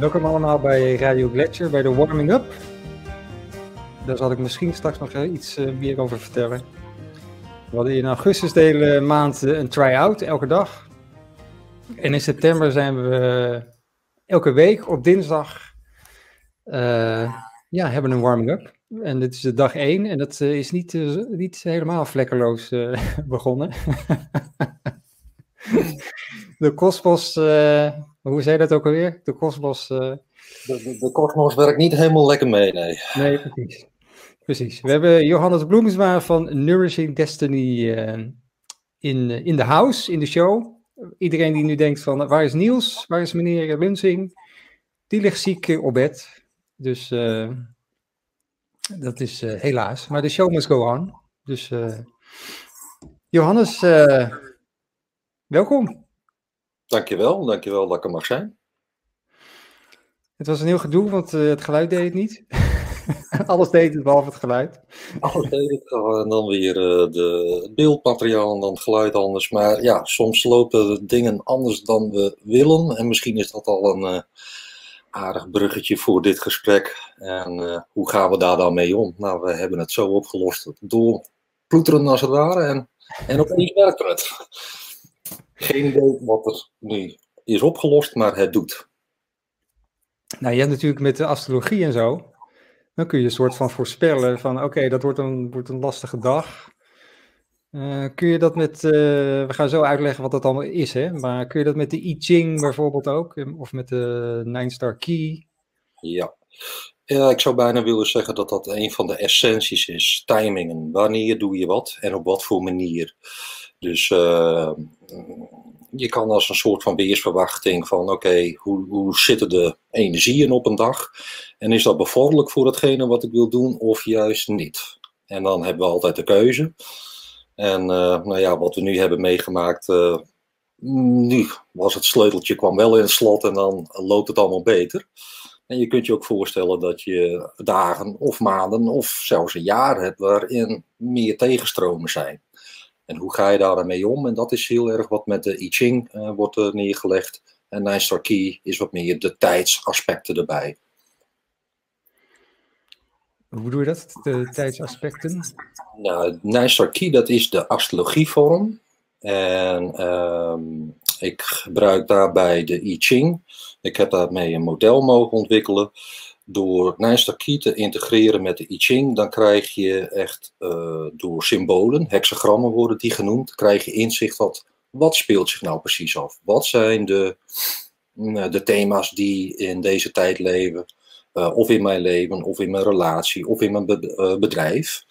Welkom allemaal bij Radio Gletscher, bij de Warming Up. Daar zal ik misschien straks nog iets eh, meer over vertellen. We hadden in augustus de hele maand eh, een try-out, elke dag. En in september zijn we elke week op dinsdag uh, ja, hebben een warming-up. En dit is de dag 1 en dat is niet, niet helemaal vlekkeloos begonnen. de Cosmos, uh, hoe zei dat ook alweer? De Cosmos. Uh... De, Cosmos werkt niet helemaal lekker mee, nee. Nee, precies. Precies. We hebben Johannes Bloemsma van Nourishing Destiny uh, in, in de house, in de show. Iedereen die nu denkt van, waar is Niels? Waar is meneer Lunsing? Die ligt ziek op bed. Dus dat is helaas. Maar de show must go on. Dus Johannes, welkom. Dankjewel, dankjewel dat ik er mag zijn. Het was een heel gedoe, want uh, het geluid deed het niet. Alles deed het, behalve het geluid. Alles deed het, en dan weer uh, de, het beeldmateriaal en dan het geluid anders. Maar ja, soms lopen dingen anders dan we willen. En misschien is dat al een uh, aardig bruggetje voor dit gesprek. En hoe gaan we daar dan mee om? Nou, we hebben het zo opgelost door ploeteren als het ware. En, en opeens werkt het. Geen idee wat er nu is opgelost, maar het doet. Nou, je hebt natuurlijk met de astrologie en zo, dan kun je een soort van voorspellen van oké, dat wordt een, wordt een lastige dag. Uh, kun je dat met, uh, we gaan zo uitleggen wat dat allemaal is, hè? maar kun je dat met de I Ching bijvoorbeeld ook, of met de Nine Star Key? Ja. ja, ik zou bijna willen zeggen dat dat een van de essenties is, timingen. Wanneer doe je wat en op wat voor manier. Dus uh, je kan als een soort van weersverwachting van oké, hoe, hoe zitten de energieën op een dag? En is dat bevorderlijk voor hetgene wat ik wil doen of juist niet? En dan hebben we altijd de keuze. En uh, nou ja, wat we nu hebben meegemaakt, uh, nu was het sleuteltje kwam wel in het slot en dan loopt het allemaal beter. En je kunt je ook voorstellen dat je dagen of maanden of zelfs een jaar hebt waarin meer tegenstromen zijn. En hoe ga je daarmee om? En dat is heel erg wat met de I Ching uh, wordt uh, neergelegd. En Nine Star Key is wat meer de tijdsaspecten erbij. Hoe bedoel je dat, de tijdsaspecten? Nou, Nine Star Key, dat is de astrologievorm. En um, ik gebruik daarbij de I Ching. Ik heb daarmee een model mogen ontwikkelen door Nijnstar-Key te integreren met de I Ching, dan krijg je echt uh, door symbolen, hexagrammen worden die genoemd, krijg je inzicht wat, wat speelt zich nou precies af? Wat zijn de, uh, de thema's die in deze tijd leven, uh, of in mijn leven, of in mijn relatie, of in mijn be bedrijf.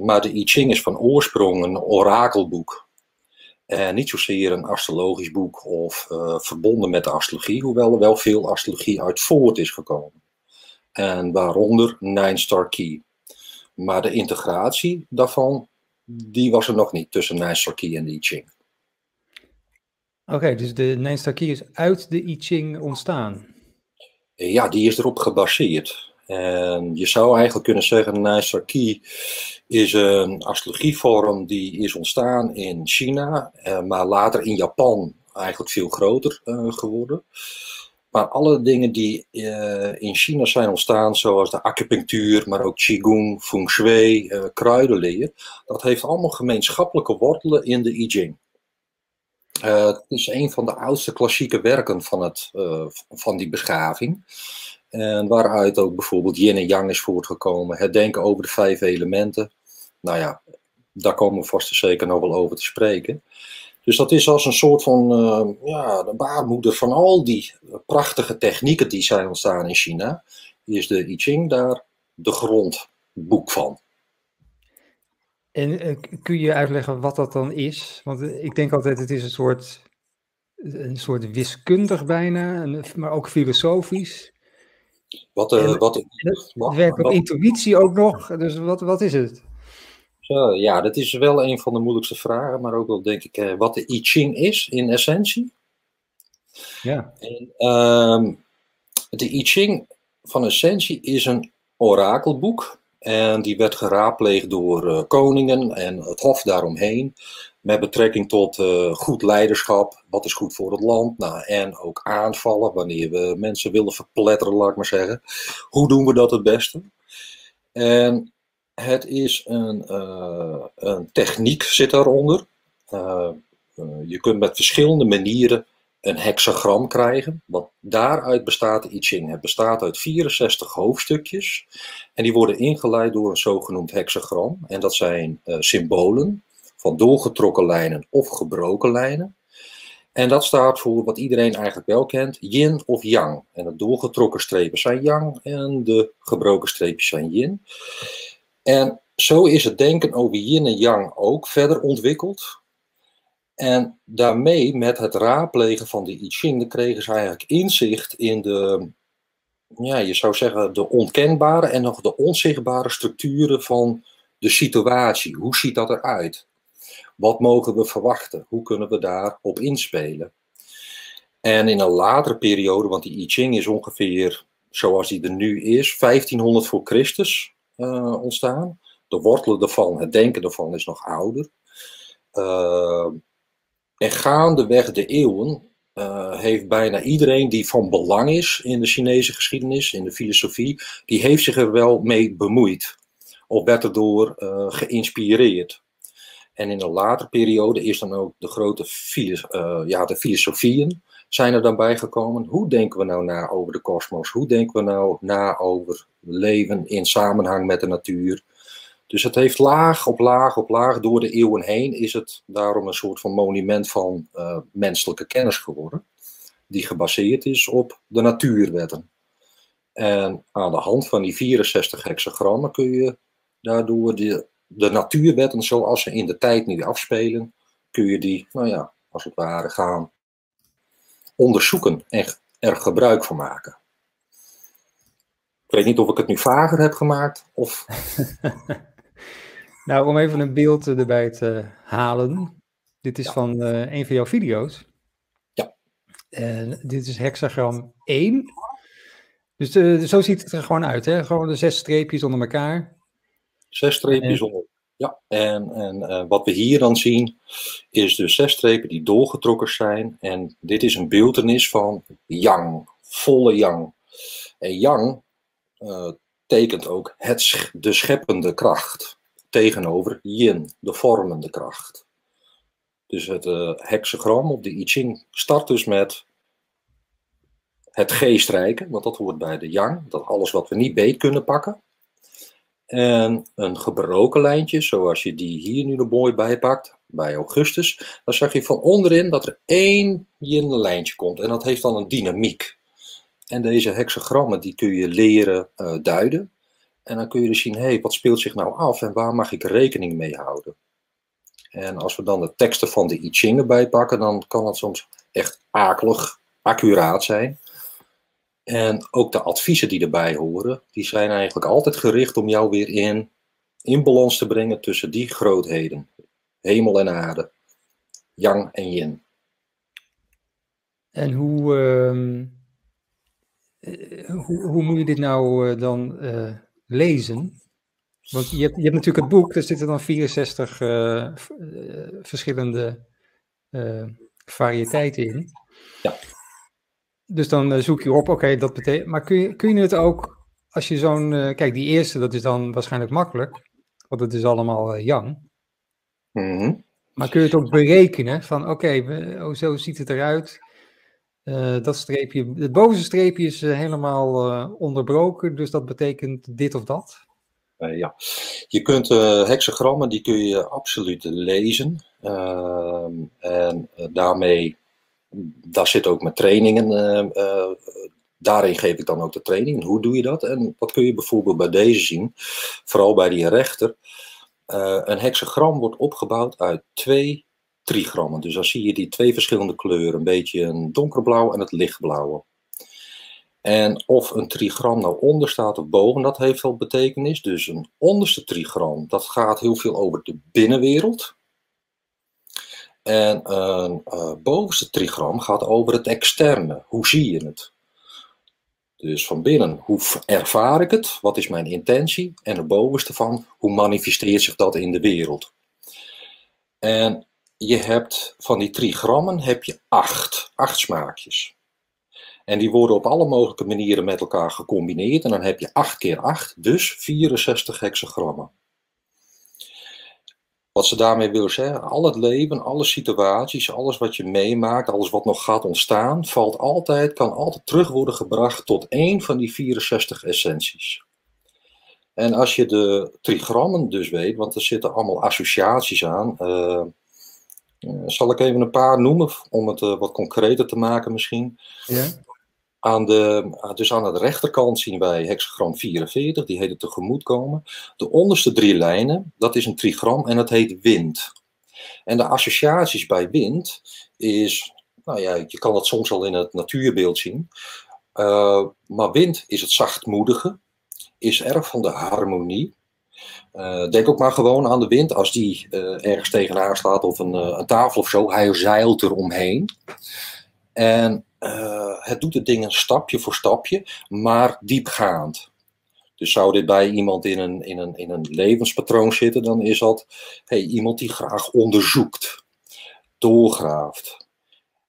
maar de I Ching is van oorsprong een orakelboek. En niet zozeer een astrologisch boek of verbonden met de astrologie, hoewel er wel veel astrologie uit voort is gekomen en waaronder Nine Star Key. Maar de integratie daarvan, die was er nog niet tussen Nine Star Key en de I Ching. Oké, dus de Nine Star Key is uit de I Ching ontstaan? Ja, die is erop gebaseerd. En je zou eigenlijk kunnen zeggen, Nine Star Key is een astrologievorm die is ontstaan in China, eh, maar later in Japan eigenlijk veel groter uh, geworden. Maar alle dingen die uh, in China zijn ontstaan, zoals de acupunctuur, maar ook qigong, feng shui, uh, kruidenleer, dat heeft allemaal gemeenschappelijke wortelen in de I Ching. Uh, het is een van de oudste klassieke werken van, het, van die beschaving. En waaruit ook bijvoorbeeld yin en yang is voortgekomen. Het denken over de vijf elementen. Nou ja, daar komen we vast zeker nog wel over te spreken. Dus dat is als een soort van uh, ja, de baarmoeder van al die prachtige technieken die zijn ontstaan in China. Is de I Ching daar de grondboek van. En uh, kun je uitleggen wat dat dan is? Want uh, ik denk altijd, het is een soort, een soort wiskundig bijna, maar ook filosofisch. Wat, en, wat, het werkt op intuïtie ook nog, dus wat, wat is het? Zo, ja, dat is wel een van de moeilijkste vragen, maar ook wel denk ik eh, wat de I Ching is in essentie. Ja. En, um, de I Ching van essentie is een orakelboek. En die werd geraadpleegd door uh, koningen en het hof daaromheen. met betrekking tot uh, goed leiderschap, wat is goed voor het land, nou, en ook aanvallen wanneer we mensen willen verpletteren, laat ik maar zeggen. Hoe doen we dat het beste? En het is een, uh, een techniek zit daaronder. Uh, je kunt met verschillende manieren een hexagram krijgen. Want daaruit bestaat de I Ching. Het bestaat uit 64 hoofdstukjes. En die worden ingeleid door een zogenoemd hexagram. En dat zijn symbolen van doorgetrokken lijnen of gebroken lijnen. En dat staat voor wat iedereen eigenlijk wel kent, yin of yang. En de doorgetrokken strepen zijn yang en de gebroken streepjes zijn yin. En zo is het denken over yin en yang ook verder ontwikkeld. En daarmee, met het raadplegen van de I Ching, kregen ze eigenlijk inzicht in de, ja, je zou zeggen, de onkenbare en nog de onzichtbare structuren van de situatie. Hoe ziet dat eruit? Wat mogen we verwachten? Hoe kunnen we daarop inspelen? En in een latere periode, want die I Ching is ongeveer zoals die er nu is, 1500 voor Christus uh, ontstaan. De wortelen ervan, het denken ervan is nog ouder. Uh, en gaandeweg de eeuwen uh, heeft bijna iedereen die van belang is in de Chinese geschiedenis, in de filosofie, die heeft zich er wel mee bemoeid. Of werd erdoor geïnspireerd. En in een latere periode is dan ook de grote uh, ja, de filosofieën zijn er dan bijgekomen. Hoe denken we nou na over de kosmos? Hoe denken we nou na over leven in samenhang met de natuur? Dus het heeft laag op laag op laag door de eeuwen heen is het daarom een soort van monument van uh, menselijke kennis geworden. Die gebaseerd is op de natuurwetten. En aan de hand van die 64 hexagrammen kun je daardoor de, de natuurwetten zoals ze in de tijd nu afspelen, kun je die, nou ja, als het ware gaan onderzoeken en er gebruik van maken. Ik weet niet of ik het nu vager heb gemaakt of. Nou, om even een beeld erbij te halen. Dit is van uh, een van jouw video's. Ja. En dit is hexagram 1. Dus uh, zo ziet het er gewoon uit, hè? Gewoon de zes streepjes onder elkaar. Zes streepjes en... onder. Ja, en, en uh, wat we hier dan zien is de zes strepen die doorgetrokken zijn. En dit is een beeldenis van yang, volle yang. En yang tekent ook het, de scheppende kracht tegenover yin, de vormende kracht. Dus het uh, hexagram op de I Ching start dus met het geestrijke, want dat hoort bij de yang, dat alles wat we niet beet kunnen pakken. En een gebroken lijntje, zoals je die hier nu er mooi bijpakt, bij Augustus, dan zag je van onderin dat er één lijntje komt en dat heeft dan een dynamiek. En deze hexagrammen die kun je leren uh, duiden. En dan kun je dus zien, hé, hey, wat speelt zich nou af en waar mag ik rekening mee houden? En als we dan de teksten van de I Ching erbij pakken, dan kan het soms echt akelig accuraat zijn. En ook de adviezen die erbij horen, die zijn eigenlijk altijd gericht om jou weer in, in balans te brengen tussen die grootheden. Hemel en aarde. Yang en yin. En hoe, uh, hoe, hoe, moet je dit nou uh, dan uh, lezen. Want je hebt, je hebt natuurlijk het boek, daar zitten dan 64 uh, uh, verschillende variëteiten in. Ja. Dus dan eh, zoek je op, oké, dat betekent. Maar kun je, kun je het ook, als je zo'n. Eh, kijk, die eerste, dat is dan waarschijnlijk makkelijk, want het is allemaal yang. Mm -hmm. Maar kun je het ook berekenen van, oké, okay, oh, zo ziet het eruit. Uh, dat streepje, het bovenste streepje is uh, helemaal uh, onderbroken, dus dat betekent dit of dat? ja, je kunt hexagrammen, die kun je absoluut lezen. Ehm, en daarmee, daar zit ook met trainingen, daarin geef ik dan ook de training. Hoe doe je dat? En wat kun je bijvoorbeeld bij deze zien, vooral bij die rechter. een hexagram wordt opgebouwd uit twee trigrammen. Dus dan zie je die twee verschillende kleuren, een beetje een donkerblauw en het lichtblauwe. En of een trigram nou onder staat of boven, dat heeft wel betekenis. Dus een onderste trigram, dat gaat heel veel over de binnenwereld. En een uh, bovenste trigram gaat over het externe. Hoe zie je het? Dus van binnen, hoe ervaar ik het? Wat is mijn intentie? En het bovenste van, hoe manifesteert zich dat in de wereld? En je hebt van die trigrammen heb je acht, acht smaakjes. En die worden op alle mogelijke manieren met elkaar gecombineerd. En dan heb je 8 keer 8, dus 64 hexagrammen. Wat ze daarmee willen zeggen, al het leven, alle situaties, alles wat je meemaakt, alles wat nog gaat ontstaan, valt altijd, kan altijd terug worden gebracht tot één van die 64 essenties. En als je de trigrammen dus weet, want er zitten allemaal associaties aan, uh, zal ik even een paar noemen om het uh, wat concreter te maken misschien. Ja. Aan de, dus aan de rechterkant zien wij hexagram 44, die heet het tegemoetkomen. De onderste drie lijnen, dat is een trigram en dat heet wind. En de associaties bij wind is, nou ja, je kan dat soms al in het natuurbeeld zien. Uh, maar wind is het zachtmoedige, is erg van de harmonie. Uh, denk ook maar gewoon aan de wind als die uh, ergens tegenaan slaat of een, een, tafel of zo. Hij zeilt er omheen. En uh, het doet het ding stapje voor stapje, maar diepgaand. Dus zou dit bij iemand in een, in een, in een levenspatroon zitten, dan is dat hey, iemand die graag onderzoekt, doorgraaft.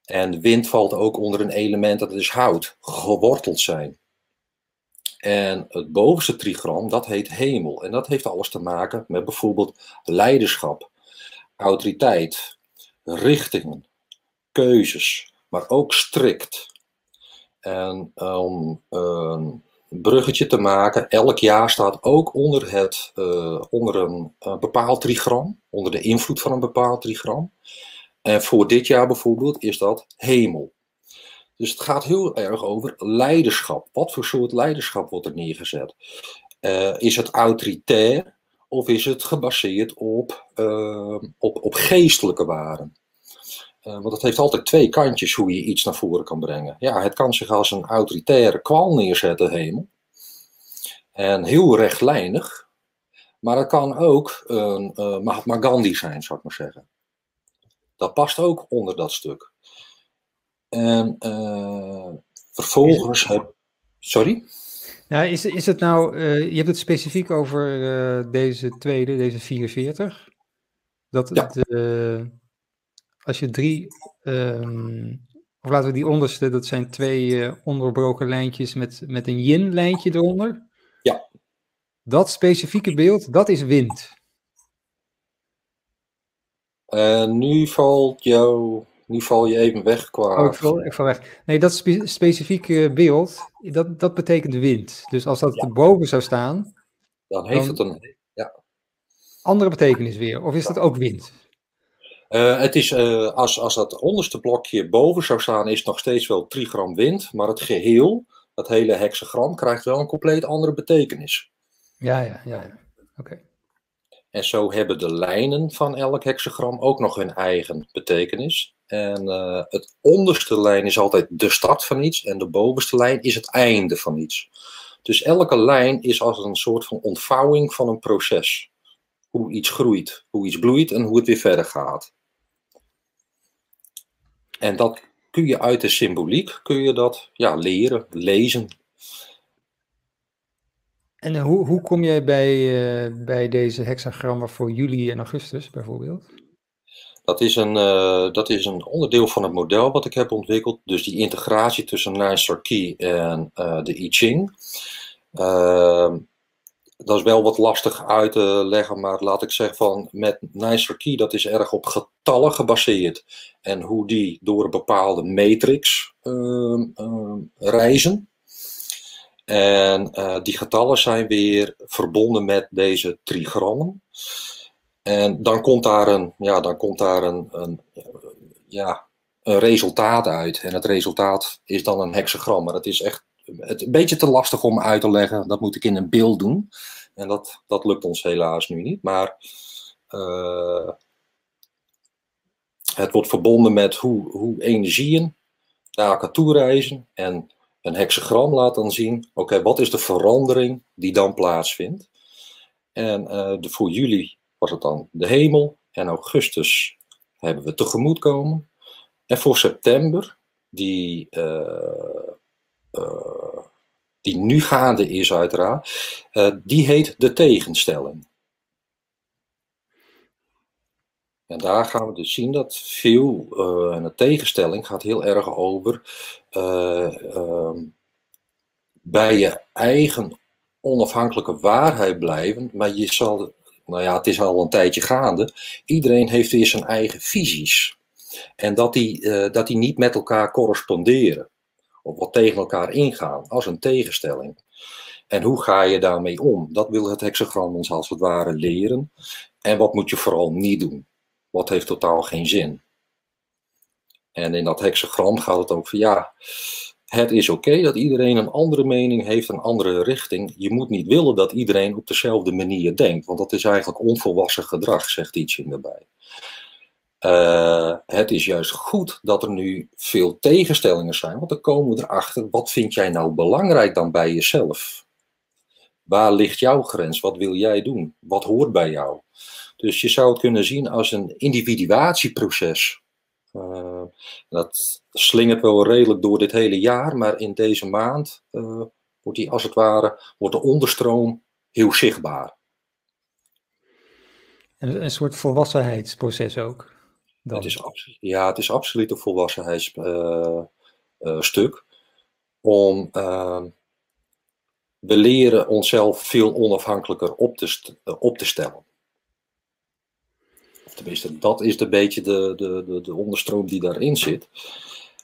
En wind valt ook onder een element dat is hout, geworteld zijn. En het bovenste trigram, dat heet hemel. En dat heeft alles te maken met bijvoorbeeld leiderschap, autoriteit, richtingen, keuzes, maar ook strikt. En om een bruggetje te maken, elk jaar staat ook onder, het, uh, onder een, bepaald trigram, onder de invloed van een bepaald trigram. En voor dit jaar bijvoorbeeld is dat hemel. Dus het gaat heel erg over leiderschap. Wat voor soort leiderschap wordt er neergezet? Uh, is het autoritair of is het gebaseerd op, uh, op, op geestelijke waarden? Uh, want het heeft altijd twee kantjes hoe je iets naar voren kan brengen. Ja, het kan zich als een autoritaire kwal neerzetten, hemel. En heel rechtlijnig. Maar het kan ook een uh, Mahatma Gandhi zijn, zou ik maar zeggen. Dat past ook onder dat stuk. En uh, vervolgens heb. Sorry? Ja, is, is het nou. je hebt het specifiek over deze tweede, deze 44. Dat ja. Als je drie, um, of laten we die onderste, dat zijn twee uh, onderbroken lijntjes met, met een yin-lijntje eronder. Ja. Dat specifieke beeld, dat is wind. Uh, nu valt jou, nu val je even weg qua... Oh, ik val, ik val weg. Nee, dat spe specifieke beeld, dat, dat betekent wind. Dus als dat ja. erboven zou staan... Dan heeft het een... Ja. Andere betekenis weer, of is dat ook wind? Uh, het is, uh, als, als dat onderste blokje boven zou staan, is het nog steeds wel trigram wind, maar het geheel, dat hele hexagram, krijgt wel een compleet andere betekenis. Ja, ja, ja. ja. Oké. En zo hebben de lijnen van elk hexagram ook nog hun eigen betekenis. En uh, het onderste lijn is altijd de start van iets en de bovenste lijn is het einde van iets. Dus elke lijn is als een soort van ontvouwing van een proces. Hoe iets groeit, hoe iets bloeit en hoe het weer verder gaat. En dat kun je uit de symboliek kun je dat ja, leren, lezen. En hoe, hoe kom jij bij, uh, bij deze hexagrammen voor juli en augustus bijvoorbeeld? Dat is, een, uh, dat is een onderdeel van het model wat ik heb ontwikkeld. Dus die integratie tussen Nine Star Key en uh, de I Ching. Ehm, dat is wel wat lastig uit te leggen, maar laat ik zeggen van met Nicer Key, dat is erg op getallen gebaseerd. En hoe die door een bepaalde matrix uh, uh, reizen. En uh, die getallen zijn weer verbonden met deze trigrammen. En dan komt daar een, ja, dan komt daar een, een, ja, een resultaat uit. En het resultaat is dan een hexagram. Maar het is echt het een beetje te lastig om uit te leggen. Dat moet ik in een beeld doen. En dat, dat lukt ons helaas nu niet. Maar uh, het wordt verbonden met hoe, hoe energieën naar elkaar toe reizen. En een hexagram laat dan zien, oké, wat is de verandering die dan plaatsvindt. En uh, de, voor juli was het dan de hemel. En augustus hebben we tegemoetkomen. En voor september, die uh, die nu gaande is uiteraard, uh, die heet de tegenstelling. En daar gaan we dus zien dat veel, uh, en de tegenstelling gaat heel erg over uh, bij je eigen onafhankelijke waarheid blijven, maar je zal, nou ja, het is al een tijdje gaande, iedereen heeft weer zijn eigen visies. En dat die, dat die niet met elkaar corresponderen, of wat tegen elkaar ingaan, als een tegenstelling. En hoe ga je daarmee om? Dat wil het hexagram ons als het ware leren. En wat moet je vooral niet doen? Wat heeft totaal geen zin? En in dat hexagram gaat het ook van ja, het is oké dat iedereen een andere mening heeft, een andere richting. Je moet niet willen dat iedereen op dezelfde manier denkt, want dat is eigenlijk onvolwassen gedrag, zegt Ietjen erbij. Uh, het is juist goed dat er nu veel tegenstellingen zijn, want dan komen we erachter, wat vind jij nou belangrijk dan bij jezelf? Waar ligt jouw grens? Wat wil jij doen? Wat hoort bij jou? Dus je zou het kunnen zien als een individuatieproces. Uh, dat slingert wel redelijk door dit hele jaar, maar in deze maand uh, wordt die als het ware, wordt de onderstroom heel zichtbaar. En een soort volwassenheidsproces ook? Dan. Het is ja, het is absoluut een volwassenheidsstuk. Uh, om we leren onszelf veel onafhankelijker op te, op te stellen. Of tenminste, dat is een beetje de, de, de, de onderstroom die daarin zit.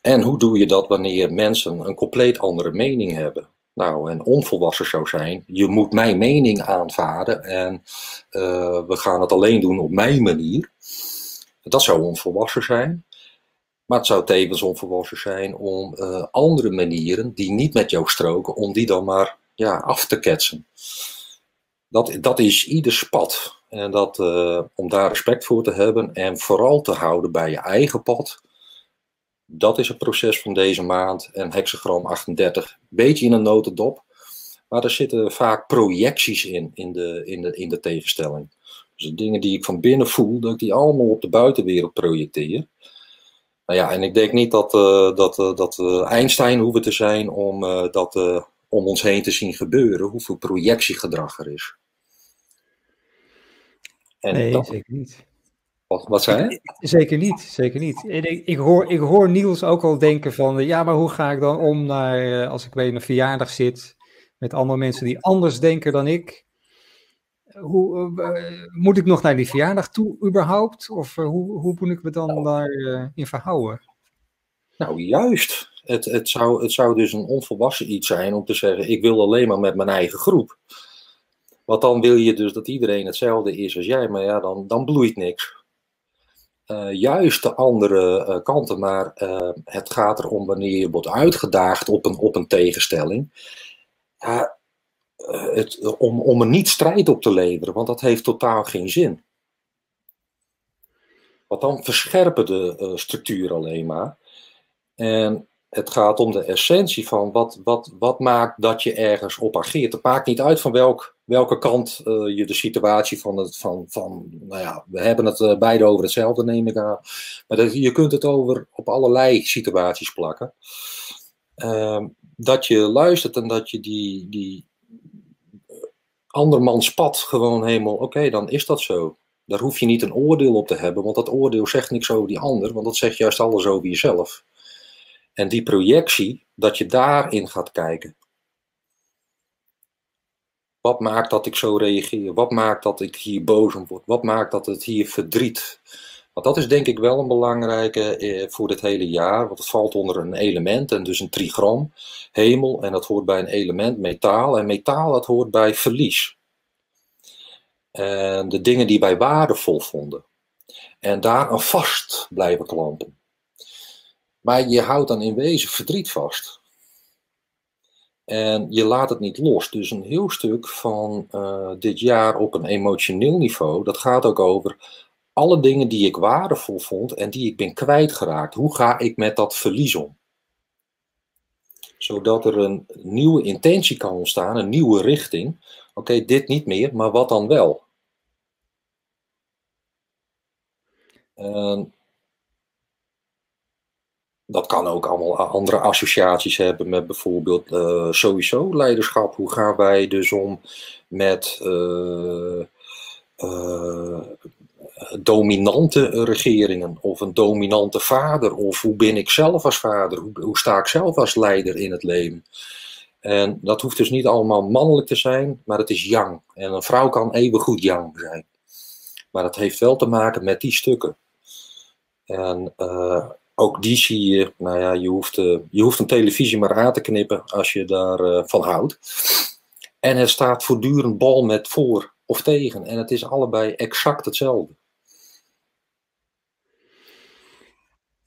En hoe doe je dat wanneer mensen een compleet andere mening hebben? Nou, en onvolwassen zou zijn, je moet mijn mening aanvaarden en uh, we gaan het alleen doen op mijn manier. Dat zou onvolwassen zijn. Maar het zou tevens onvolwassen zijn om uh, andere manieren die niet met jou stroken, om die dan maar ja, af te ketsen. Dat, dat is ieders pad. En dat, uh, om daar respect voor te hebben en vooral te houden bij je eigen pad. Dat is het proces van deze maand. En hexagram 38, beetje in een notendop. Maar er zitten vaak projecties in, in de, in de, in de tegenstelling. Dus de dingen die ik van binnen voel, dat ik die allemaal op de buitenwereld projecteer. Nou ja, en ik denk niet dat, uh, dat, uh, dat we Einstein hoeven te zijn om dat om ons heen te zien gebeuren, hoeveel projectiegedrag er is. En nee, dat... zeker niet. Wat, wat zei je? Zeker niet, zeker niet. Ik, ik, hoor, ik hoor Niels ook al denken van, ja, maar hoe ga ik dan om naar, eh, als ik bij een verjaardag zit, met andere mensen die anders denken dan ik? Hoe, uh, moet ik nog naar die verjaardag toe überhaupt? Of uh, hoe, hoe moet ik me dan nou. daarin uh, verhouden? Nou, juist. Het, het, zou, het zou dus een onvolwassen iets zijn om te zeggen: ik wil alleen maar met mijn eigen groep. Want dan wil je dus dat iedereen hetzelfde is als jij, maar ja, dan, dan bloeit niks. Juist de andere kanten, maar het gaat erom wanneer je wordt uitgedaagd op een, op een tegenstelling. Ja, het, om, om er niet strijd op te leveren, want dat heeft totaal geen zin. Want dan verscherpen de structuur alleen maar. En het gaat om de essentie van wat, wat, wat maakt dat je ergens op ageert. Het maakt niet uit van welk, welke kant uh, je de situatie van het, van, van, nou ja, we hebben het uh, beide over hetzelfde, neem ik aan. Maar dat, je kunt het over op allerlei situaties plakken. Uh, dat je luistert en dat je die, die andermans pad gewoon helemaal, oké, dan is dat zo. Daar hoef je niet een oordeel op te hebben, want dat oordeel zegt niks over die ander, want dat zegt juist alles over jezelf. En die projectie, dat je daarin gaat kijken. Wat maakt dat ik zo reageer? Wat maakt dat ik hier boos om word? Wat maakt dat het hier verdriet? Want dat is denk ik wel een belangrijke eh, voor dit hele jaar. Want het valt onder een element en dus een trigram. Hemel en dat hoort bij een element metaal. En metaal dat hoort bij verlies. En de dingen die wij waardevol vonden. En daar aan vast blijven klampen. Maar je houdt dan in wezen verdriet vast. En je laat het niet los. Dus een heel stuk van uh, dit jaar op een emotioneel niveau, dat gaat ook over alle dingen die ik waardevol vond en die ik ben kwijtgeraakt. Hoe ga ik met dat verlies om? Zodat er een nieuwe intentie kan ontstaan, een nieuwe richting. Oké, dit niet meer, maar wat dan wel? En dat kan ook allemaal andere associaties hebben met bijvoorbeeld uh, sowieso leiderschap. Hoe gaan wij dus om met uh, uh, dominante regeringen of een dominante vader of hoe ben ik zelf als vader, hoe, hoe sta ik zelf als leider in het leven. En dat hoeft dus niet allemaal mannelijk te zijn, maar het is yang. En een vrouw kan even goed yang zijn. Maar dat heeft wel te maken met die stukken. En uh, ook die zie je, nou ja, je hoeft, uh, je hoeft een televisie maar aan te knippen als je daarvan van houdt. En er staat voortdurend bal met voor of tegen. En het is allebei exact hetzelfde.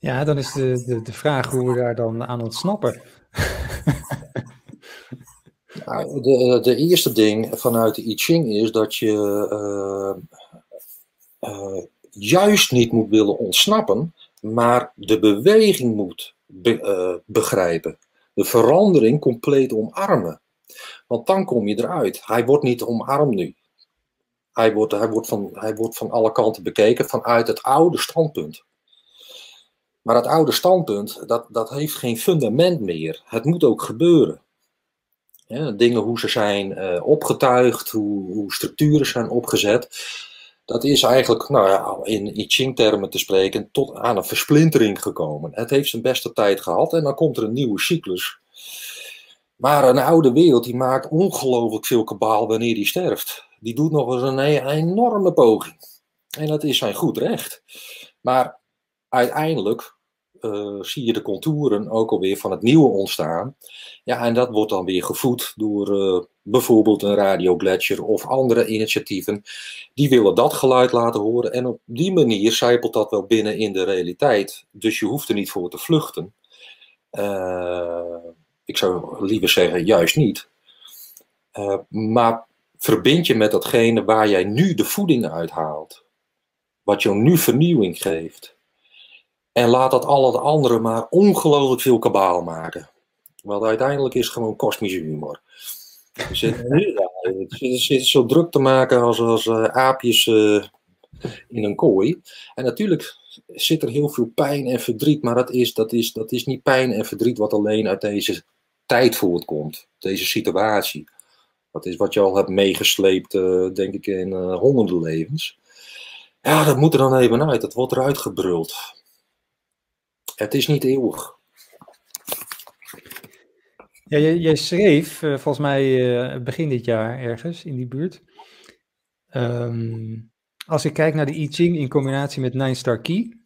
Ja, dan is de, de, de vraag hoe we daar dan aan ontsnappen. nou, de, de eerste ding vanuit de I Ching is dat je uh, juist niet moet willen ontsnappen, maar de beweging moet be, uh, begrijpen. De verandering compleet omarmen. Want dan kom je eruit. Hij wordt niet omarmd nu. Hij wordt, hij, wordt van, hij wordt van alle kanten bekeken vanuit het oude standpunt. Maar het oude standpunt, dat, dat heeft geen fundament meer. Het moet ook gebeuren. Dingen hoe ze zijn uh, opgetuigd, hoe, hoe structuren zijn opgezet dat is eigenlijk, nou ja, in I Ching-termen te spreken, tot aan een versplintering gekomen. Het heeft zijn beste tijd gehad en dan komt er een nieuwe cyclus. Maar een oude wereld die maakt ongelooflijk veel kabaal wanneer die sterft. Die doet nog eens een e-, enorme poging. En dat is zijn goed recht. Maar uiteindelijk uh, zie je de contouren ook alweer van het nieuwe ontstaan. Ja, en dat wordt dan weer gevoed door uh, bijvoorbeeld een Radio Gletscher of andere initiatieven. Die willen dat geluid laten horen. En op die manier zijpelt dat wel binnen in de realiteit. Dus je hoeft er niet voor te vluchten. Uh, ik zou liever zeggen, juist niet. maar verbind je met datgene waar jij nu de voeding uithaalt. Wat jou nu vernieuwing geeft. En laat dat al het andere maar ongelooflijk veel kabaal maken. Want uiteindelijk is het gewoon kosmische humor. Ja, zit zo druk te maken als, als uh, aapjes uh, in een kooi. En natuurlijk zit er heel veel pijn en verdriet, maar dat is, dat, is, dat is niet pijn en verdriet wat alleen uit deze tijd voortkomt, deze situatie. Dat is wat je al hebt meegesleept, uh, denk ik, in honderden levens. Ja, dat moet er dan even uit, dat wordt eruit gebruld. Het is niet eeuwig. Ja, jij, schreef, uh, volgens mij uh, begin dit jaar ergens in die buurt. Um, als ik kijk naar de I Ching in combinatie met Nine Star Key,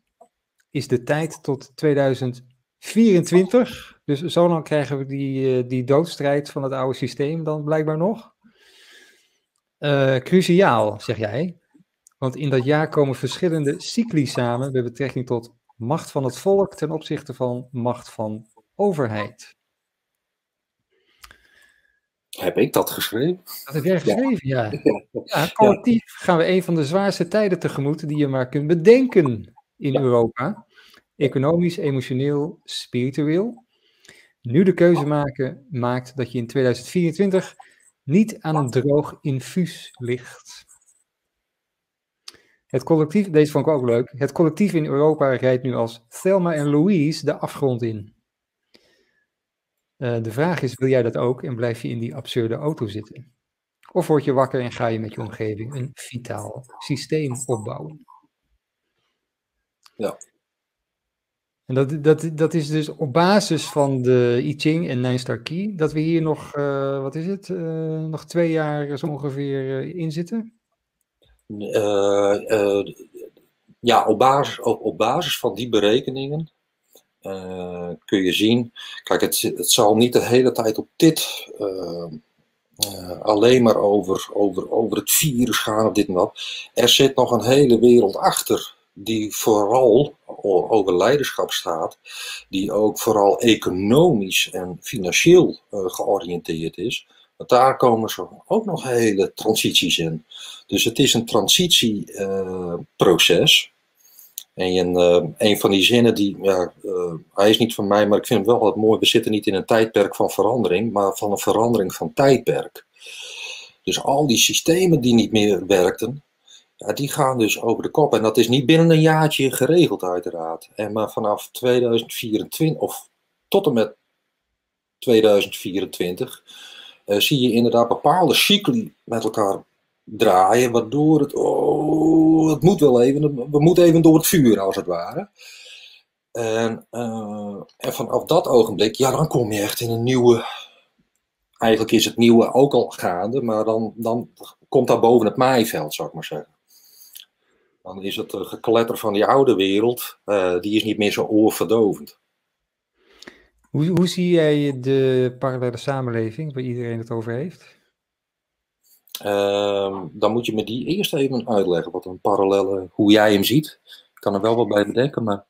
is de tijd tot 2024. Dus zo lang krijgen we die, uh, die doodstrijd van het oude systeem dan blijkbaar nog. cruciaal, zeg jij. Want in dat jaar komen verschillende cycli samen met betrekking tot macht van het volk ten opzichte van macht van overheid. Heb ik dat geschreven? Dat heb jij geschreven, ja. ja. ja collectief gaan we een van de zwaarste tijden tegemoet die je maar kunt bedenken in ja. Europa. Economisch, emotioneel, spiritueel. Nu de keuze maken, maakt dat je in 2024 niet aan een droog infuus ligt. Het collectief, deze vond ik ook leuk. Het collectief in Europa rijdt nu als Thelma en Louise de afgrond in. Uh, de vraag is, wil jij dat ook en blijf je in die absurde auto zitten? Of word je wakker en ga je met je omgeving een vitaal systeem opbouwen? Ja. En dat, dat, dat is dus op basis van de I Ching en Nine Star Key, dat we hier nog, uh, wat is het, uh, nog twee jaar zo ongeveer in zitten? Uh, uh, ja, op basis, op, op basis van die berekeningen uh, kun je zien. Kijk, het, het zal niet de hele tijd op dit alleen maar over, over, over het virus gaan of dit en dat. Er zit nog een hele wereld achter die vooral over leiderschap staat, die ook vooral economisch en financieel georiënteerd is. Want daar komen zo ook nog hele transities in. Dus het is een transitieproces. En uh, een van die zinnen, die, ja, uh, hij is niet van mij, maar ik vind hem wel wat mooi. We zitten niet in een tijdperk van verandering, maar van een verandering van tijdperk. Dus al die systemen die niet meer werkten, ja, die gaan dus over de kop. En dat is niet binnen een jaartje geregeld, uiteraard. En maar vanaf 2024, of tot en met 2024, zie je inderdaad bepaalde cycli met elkaar draaien, waardoor het, oh, het moet wel even, we moeten even door het vuur als het ware. En, uh, en vanaf dat ogenblik, ja, dan kom je echt in een nieuwe, eigenlijk is het nieuwe ook al gaande, maar dan, dan komt daar boven het maaiveld, zou ik maar zeggen. Dan is het gekletter van die oude wereld, die is niet meer zo oorverdovend. Hoe, hoe zie jij de parallele samenleving waar iedereen het over heeft? Uh, dan moet je me die eerst even uitleggen, wat een parallele, hoe jij hem ziet. Ik kan er wel wat bij bedenken, maar...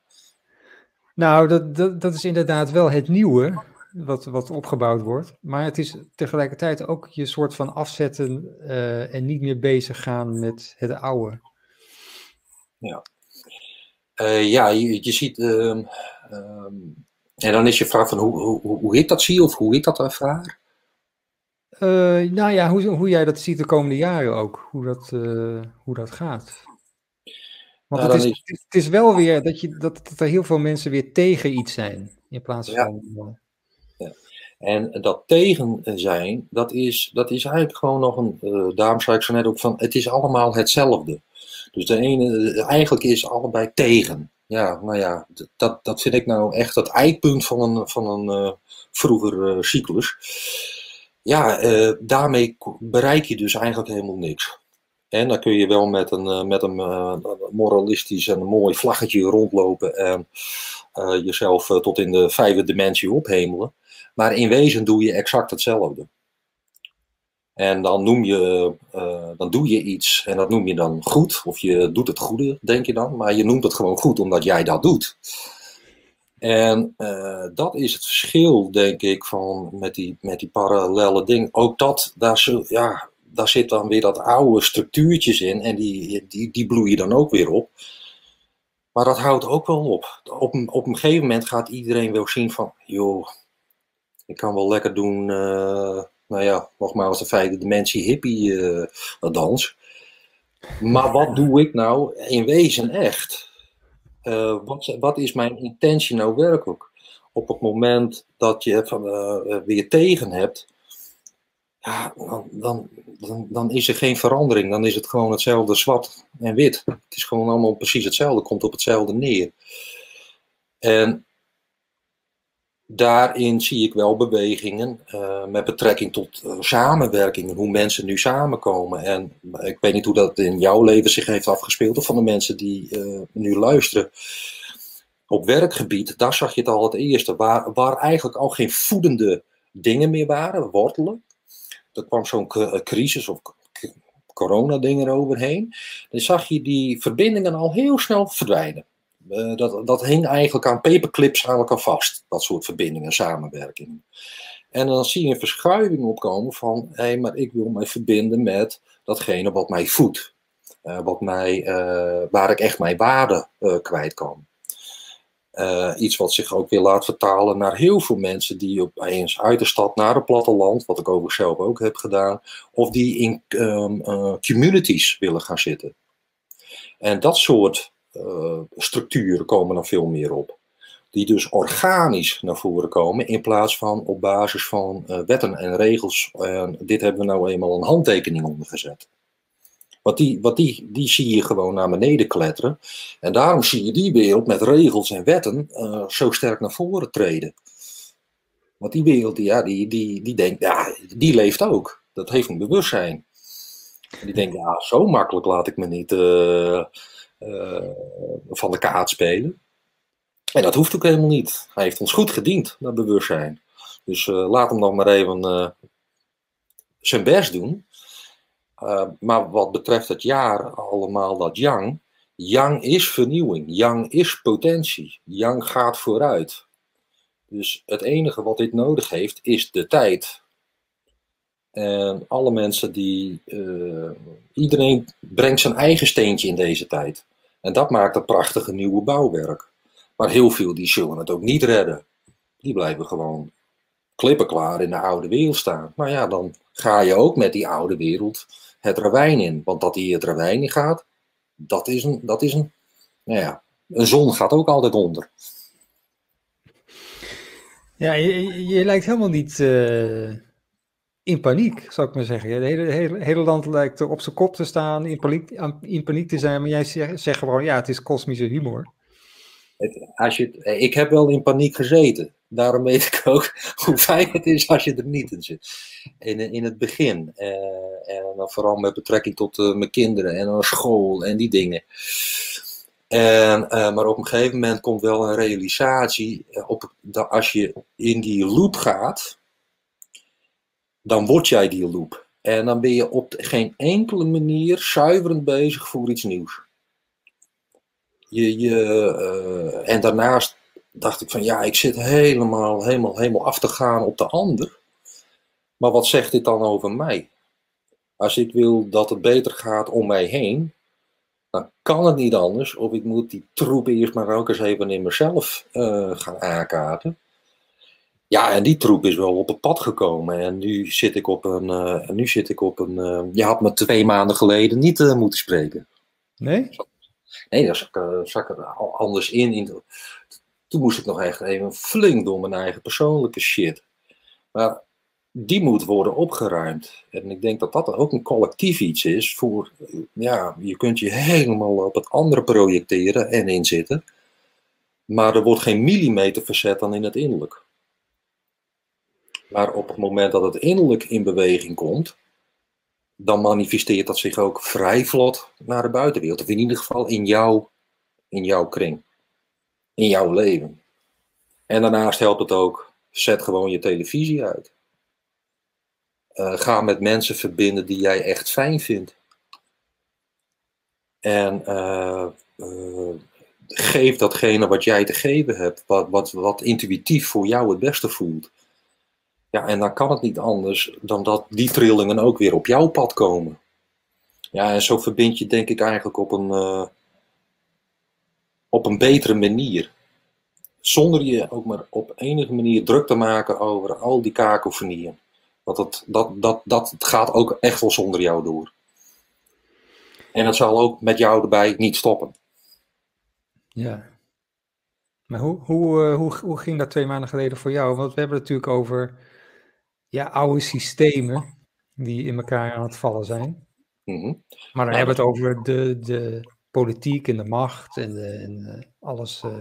Nou, dat, dat, dat is inderdaad wel het nieuwe wat, wat opgebouwd wordt. Maar het is tegelijkertijd ook je soort van afzetten uh, en niet meer bezig gaan met het oude. Ja, uh, ja je, je ziet... Uh, en dan is je vraag van hoe, hoe, hoe ik dat zie of hoe ik dat ervaar? Uh, nou ja, hoe, hoe jij dat ziet de komende jaren ook, hoe dat, uh, hoe dat gaat. Want nou, het, is, is... het, is, wel weer dat, je, dat, dat, er heel veel mensen weer tegen iets zijn, in plaats van... Ja. ja. En dat tegen zijn, dat is, dat is eigenlijk gewoon nog een, daarom zei ik zo net ook van, het is allemaal hetzelfde. Dus de ene, eigenlijk is allebei tegen. Ja, nou ja, dat, dat vind ik nou echt het eikpunt van een, van een uh, vroeger uh, cyclus. Ja, uh, daarmee bereik je dus eigenlijk helemaal niks. En dan kun je wel met een, met een moralistisch en mooi vlaggetje rondlopen en jezelf tot in de vijfde dimensie ophemelen. Maar in wezen doe je exact hetzelfde. En dan, noem je, uh, dan doe je iets en dat noem je dan goed. Of je doet het goede, denk je dan. Maar je noemt het gewoon goed omdat jij dat doet. En uh, dat is het verschil, denk ik, van met die, met die parallele dingen. Ook dat, daar, ja, daar zit dan weer dat oude structuurtjes in. En die, die, die bloeien dan ook weer op. Maar dat houdt ook wel op. Op een, op een gegeven moment gaat iedereen wel zien van... joh, ik kan wel lekker doen... Uh, nou ja, nogmaals de vijfde dimensie hippie uh, dans. Maar wat doe ik nou in wezen echt? Uh, wat, wat is mijn intentie nou werkelijk? Op het moment dat je het uh, weer tegen hebt, ja, dan, dan, dan, dan, is er geen verandering. Dan is het gewoon hetzelfde zwart en wit. Het is gewoon allemaal precies hetzelfde, komt op hetzelfde neer. En daarin zie ik wel bewegingen uh, met betrekking tot uh, samenwerkingen, hoe mensen nu samenkomen. En ik weet niet hoe dat in jouw leven zich heeft afgespeeld, of van de mensen die uh, nu luisteren. Op werkgebied, daar zag je het al het eerste, waar, waar eigenlijk al geen voedende dingen meer waren, wortelen. Er kwam zo'n crisis of corona-ding eroverheen. Dan zag je die verbindingen al heel snel verdwijnen. Uh, dat, dat hing eigenlijk aan paperclips eigenlijk al vast, dat soort verbindingen, samenwerkingen. En dan zie je een verschuiving opkomen van, hé, hey, maar ik wil mij verbinden met datgene wat mij voedt. Uh, wat mij, uh, waar ik echt mijn waarde kwijt kan. iets wat zich ook weer laat vertalen naar heel veel mensen die opeens uit de stad naar het platteland, wat ik overigens zelf ook heb gedaan, of die in um, communities willen gaan zitten. En dat soort structuren komen dan veel meer op. Die dus organisch naar voren komen in plaats van op basis van uh, wetten en regels. Dit hebben we nou eenmaal een handtekening onder gezet. Want die, wat die, die zie je gewoon naar beneden kletteren. En daarom zie je die wereld met regels en wetten uh, zo sterk naar voren treden. Want die wereld, ja, die, die, die denkt, ja, die leeft ook. Dat heeft een bewustzijn. Die denkt, ja, zo makkelijk laat ik me niet van de kaart spelen. En dat hoeft ook helemaal niet. Hij heeft ons goed gediend, dat bewustzijn. Dus uh, laat hem dan maar even uh, zijn best doen. maar wat betreft het jaar allemaal dat yang. Yang is vernieuwing. Yang is potentie. Yang gaat vooruit. Dus het enige wat dit nodig heeft is de tijd. En alle mensen die. Uh, iedereen brengt zijn eigen steentje in deze tijd. En dat maakt een prachtige nieuwe bouwwerk. Maar heel veel die zullen het ook niet redden. Die blijven gewoon klippenklaar in de oude wereld staan. Maar ja, dan ga je ook met die oude wereld het ravijn in. Want dat die het ravijn in gaat, dat is een. Dat is een nou ja, een zon gaat ook altijd onder. Ja, je, je lijkt helemaal niet. Uh in paniek, zou ik maar zeggen. Het hele, hele, land lijkt op zijn kop te staan, in paniek, in paniek te zijn, maar jij zegt, gewoon, ja, het is kosmische humor. Als je, ik heb wel in paniek gezeten. Daarom weet ik ook hoe fijn het is als je er niet in zit. In, in het begin. Uh, en dan vooral met betrekking tot mijn kinderen en school en die dingen. En, maar op een gegeven moment komt wel een realisatie. Op, dat als je in die loop gaat, dan word jij die loop. En dan ben je op geen enkele manier zuiverend bezig voor iets nieuws. Je, je, uh, en daarnaast dacht ik van ja, ik zit helemaal, helemaal, helemaal af te gaan op de ander. Maar wat zegt dit dan over mij? Als ik wil dat het beter gaat om mij heen, dan kan het niet anders. Of ik moet die troep eerst maar ook eens even in mezelf uh, gaan aankaarten. Ja, en die troep is wel op het pad gekomen. En nu zit ik op een. Uh, nu zit ik op een uh, je had me twee maanden geleden niet uh, moeten spreken. Nee? Nee, daar zat ik er anders in. in toen moest ik nog echt even flink door mijn eigen persoonlijke shit. Maar die moet worden opgeruimd. En ik denk dat dat ook een collectief iets is. Voor, ja, je kunt je helemaal op het andere projecteren en inzitten. Maar er wordt geen millimeter verzet dan in het innerlijk. Maar op het moment dat het innerlijk in beweging komt, dan manifesteert dat zich ook vrij vlot naar de buitenwereld. Of in ieder geval in, jou, in jouw kring. In jouw leven. En daarnaast helpt het ook, zet gewoon je televisie uit. Uh, ga met mensen verbinden die jij echt fijn vindt. En uh, uh, geef datgene wat jij te geven hebt, wat, wat, wat intuïtief voor jou het beste voelt. Ja, en dan kan het niet anders dan dat die trillingen ook weer op jouw pad komen. Ja, en zo verbind je denk ik eigenlijk op een, uh, op een betere manier. Zonder je ook maar op enige manier druk te maken over al die kakofonieën. Want dat, dat, dat, dat gaat ook echt wel zonder jou door. En het zal ook met jou erbij niet stoppen. Ja. Maar hoe, hoe, uh, hoe, hoe ging dat twee maanden geleden voor jou? Want we hebben het natuurlijk over ja, oude systemen die in elkaar aan het vallen zijn. Mm -hmm. Maar dan ja, hebben we het over de, de politiek en de macht en, de, en uh, alles uh,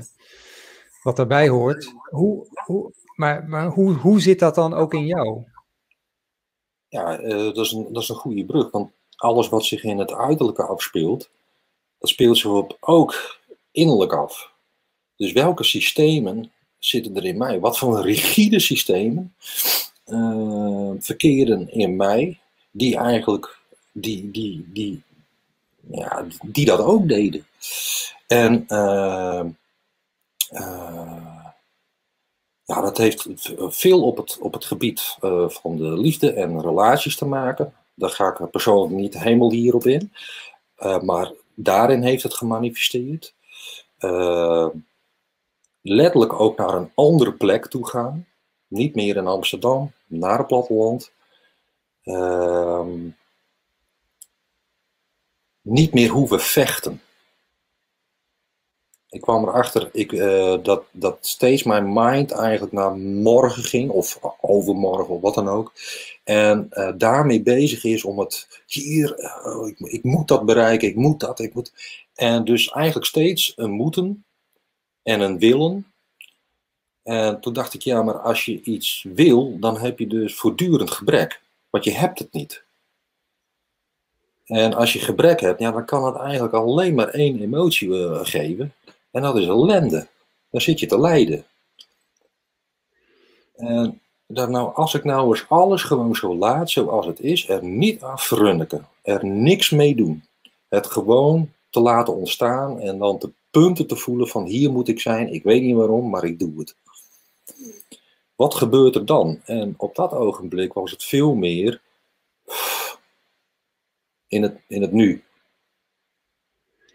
wat daarbij hoort. Hoe, hoe, maar maar hoe, hoe zit dat dan ook in jou? Ja, uh, dat, is een, dat is een goede brug. Want alles wat zich in het uiterlijke afspeelt, dat speelt zich op ook innerlijk af. Dus welke systemen zitten er in mij? Wat voor rigide systemen verkeren in mij, die eigenlijk, die, die, die, ja, die dat ook deden. En uh, uh, ja, dat heeft veel op het, op het gebied van de liefde en relaties te maken. Daar ga ik persoonlijk niet helemaal hierop in. maar daarin heeft het gemanifesteerd. letterlijk ook naar een andere plek toe gaan. Niet meer in Amsterdam, naar het platteland. Uh, niet meer hoeven vechten. Ik kwam erachter ik, uh, dat, dat steeds mijn mind eigenlijk naar morgen ging, of overmorgen, of wat dan ook. En uh, daarmee bezig is om het hier, uh, ik, ik, moet dat bereiken, ik moet dat, ik moet. En dus eigenlijk steeds een moeten en een willen en toen dacht ik, ja, maar als je iets wil, dan heb je dus voortdurend gebrek. Want je hebt het niet. En als je gebrek hebt, ja, dan kan het eigenlijk alleen maar één emotie uh, geven. En dat is ellende. Dan zit je te lijden. En dat nou, als ik nou eens alles gewoon zo laat zoals het is, er niet afrunniken, er niks mee doen. Het gewoon te laten ontstaan en dan de punten te voelen van hier moet ik zijn, ik weet niet waarom, maar ik doe het. Wat gebeurt er dan? En op dat ogenblik was het veel meer in het, in het nu.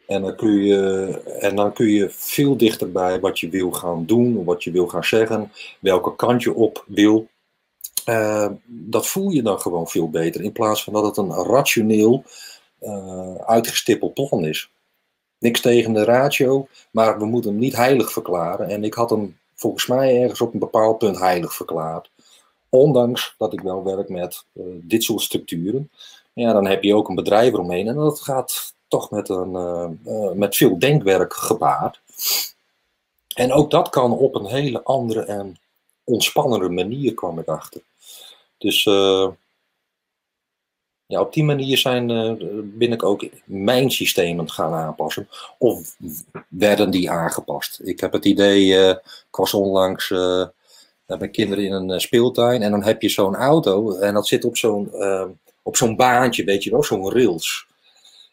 En dan, kun je, en dan kun je veel dichterbij wat je wil gaan doen, wat je wil gaan zeggen, welke kant je op wil. Uh, dat voel je dan gewoon veel beter, in plaats van dat het een rationeel uh, uitgestippeld plan is. Niks tegen de ratio, maar we moeten hem niet heilig verklaren. En ik had hem volgens mij ergens op een bepaald punt heilig verklaard. Ondanks dat ik wel werk met eh, dit soort structuren. Ja, dan heb je ook een bedrijf eromheen. En dat gaat toch met, een, uh, met veel denkwerk gepaard. En ook dat kan op een hele andere en ontspannende manier, kwam ik achter. Dus ja, op die manier zijn, uh, ben ik ook mijn systemen gaan aanpassen. Of werden die aangepast? Ik heb het idee, uh, ik was onlangs met kinderen in een speeltuin en dan heb je zo'n auto en dat zit op zo'n op zo'n baantje, weet je wel, zo'n rails.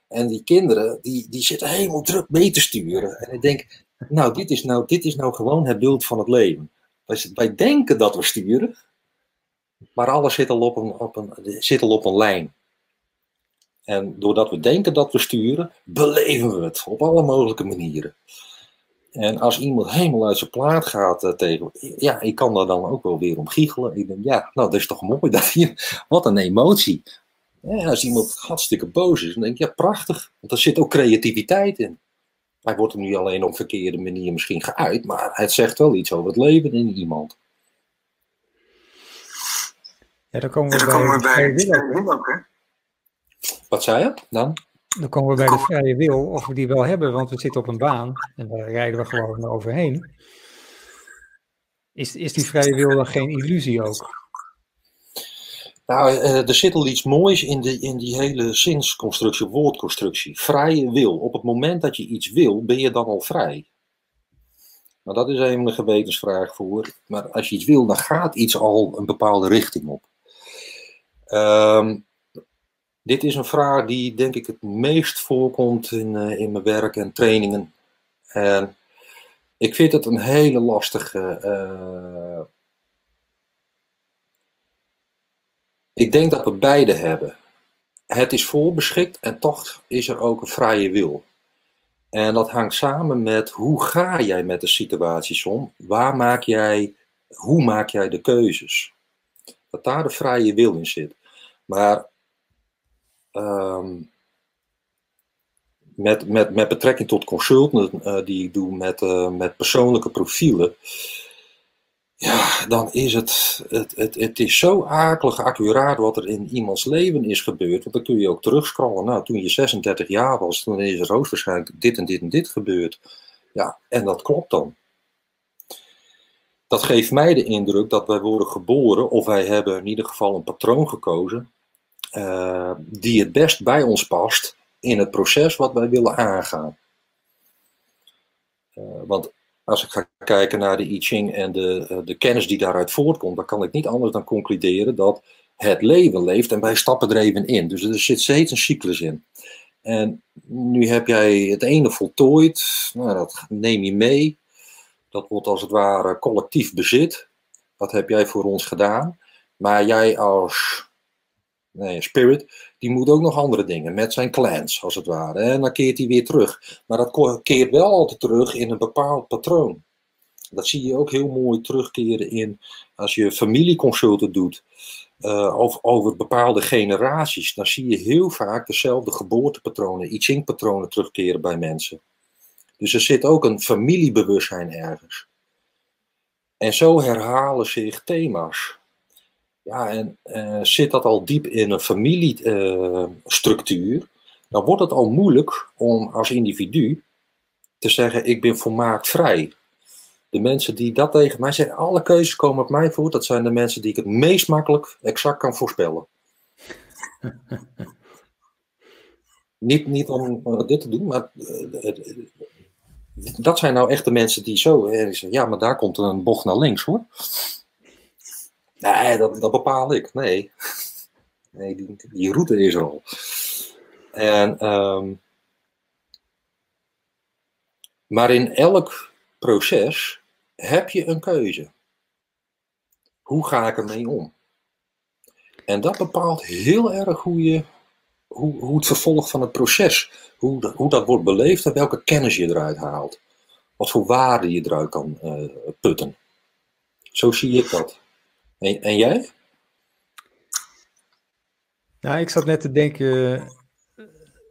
En die kinderen, die, die zitten helemaal druk mee te sturen. En ik denk, nou dit, is nou, dit is nou gewoon het beeld van het leven. Wij, wij denken dat we sturen, maar alles zit al, op een, op een, zit al op een lijn. En doordat we denken dat we sturen, beleven we het op alle mogelijke manieren. En als iemand helemaal uit zijn plaat gaat uh, tegen, ja, ik kan daar dan ook wel weer om giechelen. Ik denk, ja, nou, dat is toch mooi dat je, wat een emotie. Ja, als iemand hartstikke boos is, dan denk ik, ja, prachtig. Want er zit ook creativiteit in. Hij wordt er nu alleen op verkeerde manier misschien geuit, maar het zegt wel iets over het leven in iemand. Ja, dan komen we, bij, komen we bij Wat zei je dan? Dan komen we bij de vrije wil, of we die wel hebben, want we zitten op een baan en daar rijden we gewoon overheen. Is, is die vrije wil dan geen illusie ook? Nou, eh, er zit al iets moois in, de, in die hele zinsconstructie, woordconstructie. Vrije wil. Op het moment dat je iets wil, ben je dan al vrij. Nou, dat is even een gewetensvraag voor. Maar als je iets wil, dan gaat iets al een bepaalde richting op. Um, dit is een vraag die denk ik het meest voorkomt in, uh, in mijn werk en trainingen. En ik vind het een hele lastige. Uh, ik denk dat we beide hebben. Het is voorbeschikt en toch is er ook een vrije wil. En dat hangt samen met hoe ga jij met de situaties om? Waar maak jij, hoe maak jij de keuzes? Dat daar de vrije wil in zit. Maar um, met, met, met betrekking tot consulten uh, die ik doe met, uh, met persoonlijke profielen, ja, dan is het, het, het, het is zo akelig accuraat wat er in iemands leven is gebeurd. Want dan kun je ook terugscrollen. Nou, toen je 36 jaar was, toen is er hoogstwaarschijnlijk dit en dit en dit gebeurd. Ja, en dat klopt dan. Dat geeft mij de indruk dat wij worden geboren, of wij hebben in ieder geval een patroon gekozen, uh, die het best bij ons past in het proces wat wij willen aangaan. Uh, want als ik ga kijken naar de I Ching en de, uh, de kennis die daaruit voortkomt, dan kan ik niet anders dan concluderen dat het leven leeft en wij stappen er even in. Dus er zit steeds een cyclus in. En nu heb jij het ene voltooid, nou, dat neem je mee. Dat wordt als het ware collectief bezit. Dat heb jij voor ons gedaan. Maar jij als nee, Spirit, die moet ook nog andere dingen met zijn clans, als het ware. En dan keert hij weer terug. Maar dat keert wel altijd terug in een bepaald patroon. Dat zie je ook heel mooi terugkeren in als je familieconsulten doet. Uh, of over bepaalde generaties, dan zie je heel vaak dezelfde geboortepatronen, I patronen terugkeren bij mensen. Dus er zit ook een familiebewustzijn ergens. En zo herhalen zich thema's. Ja, en uh, zit dat al diep in een familiestructuur, uh, dan wordt het al moeilijk om als individu te zeggen: Ik ben volmaakt vrij. De mensen die dat tegen mij zeggen, alle keuzes komen op mij voor, dat zijn de mensen die ik het meest makkelijk exact kan voorspellen. niet, niet om dit te doen, maar uh, dat zijn nou echt de mensen die zo. ja, maar daar komt een bocht naar links hoor. Nee, dat, dat bepaal ik. Nee. Nee, die, die route is er al. En, um, maar in elk proces heb je een keuze. Hoe ga ik ermee om? En dat bepaalt heel erg hoe, je, hoe, hoe het vervolg van het proces, hoe, hoe dat wordt beleefd en welke kennis je eruit haalt. Wat voor waarde je eruit kan uh, putten. Zo zie ik dat. En, en jij? Nou, ik zat net te denken,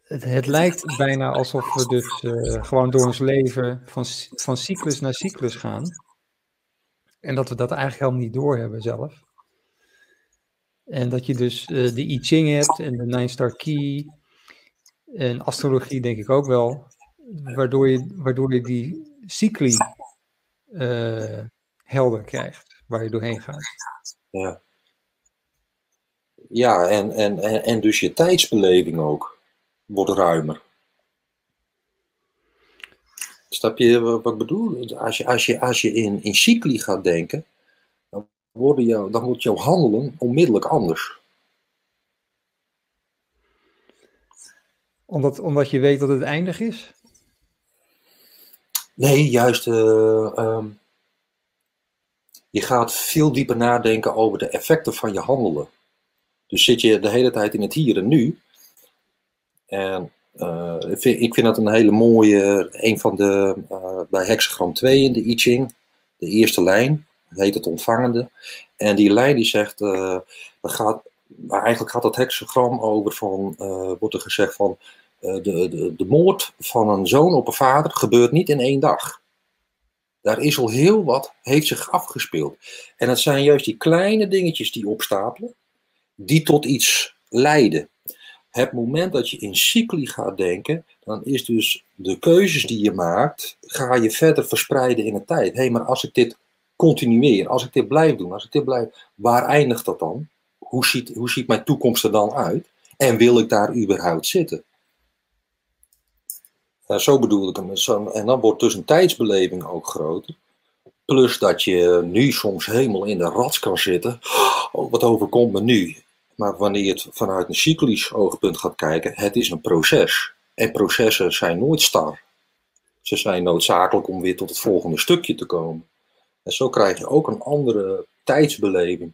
het, het lijkt bijna alsof we dus uh, gewoon door ons leven van, van cyclus naar cyclus gaan. En dat we dat eigenlijk helemaal niet doorhebben zelf. En dat je dus uh, de I Ching hebt en de Nine Star Key. En astrologie denk ik ook wel. Waardoor je, waardoor je die cycli uh, helder krijgt, waar je doorheen gaat. Ja, ja en, en, en, en dus je tijdsbeleving ook wordt ruimer. Snap je wat ik bedoel? Als je, als je, als je in, in cycli gaat denken, dan, worden jou, dan wordt jouw handelen onmiddellijk anders. Omdat, omdat je weet dat het eindig is? Nee, juist. Uh, um, je gaat veel dieper nadenken over de effecten van je handelen. Dus zit je de hele tijd in het hier en nu. En uh, ik, vind, ik, vind, dat een hele mooie, een van de, uh, bij hexagram 2 in de I Ching, de eerste lijn, heet het ontvangende. En die lijn die zegt, uh, gaat, maar eigenlijk gaat dat hexagram over van, wordt er gezegd van, de, de, de moord van een zoon op een vader gebeurt niet in één dag. Daar is al heel wat, heeft zich afgespeeld. En het zijn juist die kleine dingetjes die opstapelen, die tot iets leiden. Het moment dat je in cycli gaat denken, dan is dus de keuzes die je maakt, ga je verder verspreiden in de tijd. Hé, hey, maar als ik dit continueer, als ik dit blijf doen, als ik dit blijf, waar eindigt dat dan? Hoe ziet, hoe ziet mijn toekomst er dan uit? En wil ik daar überhaupt zitten? Uh, zo bedoel ik hem. En dan wordt dus een tijdsbeleving ook groter. Plus dat je nu soms helemaal in de rats kan zitten. Oh, wat overkomt me nu? Maar wanneer je het vanuit een cyclisch oogpunt gaat kijken, het is een proces. En processen zijn nooit star. Ze zijn noodzakelijk om weer tot het volgende stukje te komen. En zo krijg je ook een andere tijdsbeleving.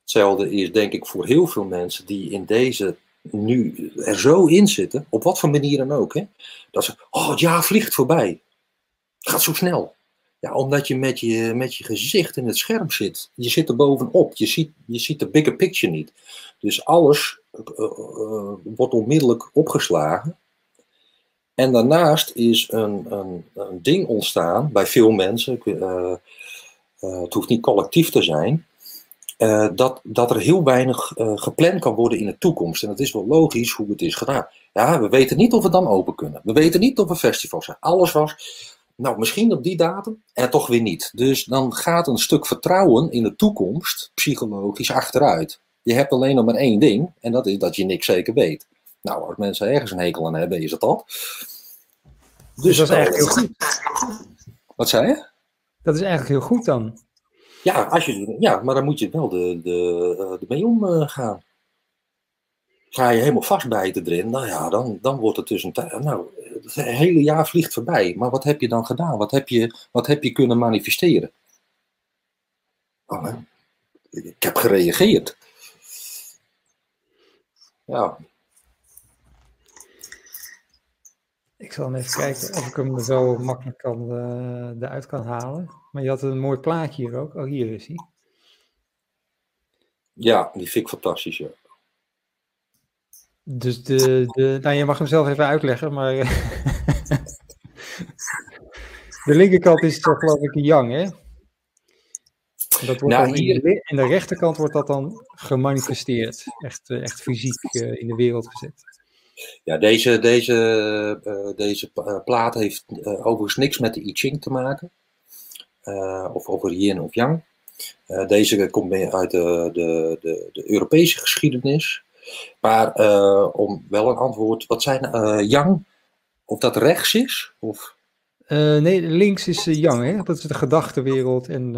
Hetzelfde is denk ik voor heel veel mensen die in deze nu er zo in zitten, op wat voor manier dan ook, hè, dat ze, oh het jaar vliegt voorbij. Het gaat zo snel. Ja, omdat je met, je met je gezicht in het scherm zit. Je zit er bovenop. Je ziet, je ziet de bigger picture niet. Dus alles uh, uh, wordt onmiddellijk opgeslagen. En daarnaast is een, een, een ding ontstaan bij veel mensen. Het hoeft niet collectief te zijn. Dat, dat er heel weinig gepland kan worden in de toekomst. En dat is wel logisch hoe het is gedaan. Ja, we weten niet of we dan open kunnen. We weten niet of er festivals zijn. Alles was nou, misschien op die datum en toch weer niet. Dus dan gaat een stuk vertrouwen in de toekomst psychologisch achteruit. Je hebt alleen nog maar één ding en dat is dat je niks zeker weet. Nou, als mensen ergens een hekel aan hebben, is het dat. Dus, dus dat is eigenlijk heel goed. Wat zei je? Dat is eigenlijk heel goed dan. Ja, als je, ja maar dan moet je wel de, de, eh, de mee omgaan ga je helemaal vastbijten erin, nou ja, dan, dan wordt het dus een tijd. Nou, het hele jaar vliegt voorbij. Maar wat heb je dan gedaan? Wat heb je, wat heb je kunnen manifesteren? Oh, ik heb gereageerd. Ja. Ik zal even kijken of ik hem zo makkelijk kan, uh, eruit kan halen. Maar je had een mooi plaatje hier ook. Oh, hier is hij. Ja, die vind ik fantastisch, ja. Dus de, de, nou, je mag hem zelf even uitleggen, maar de linkerkant is toch geloof ik yang, hè? Dat wordt nou, dan hier... in, de, in, de, rechterkant wordt dat dan gemanifesteerd, echt, eh, echt fysiek uh, in de wereld gezet. Ja, deze, deze, uh, deze plaat heeft overigens niks met de I Ching te maken, of over yin of yang. deze komt uit de, de, de, de Europese geschiedenis. Maar om wel een antwoord, wat zijn yang? Of dat rechts is? Of? Nee, links is yang, hè? dat is de gedachtenwereld. En,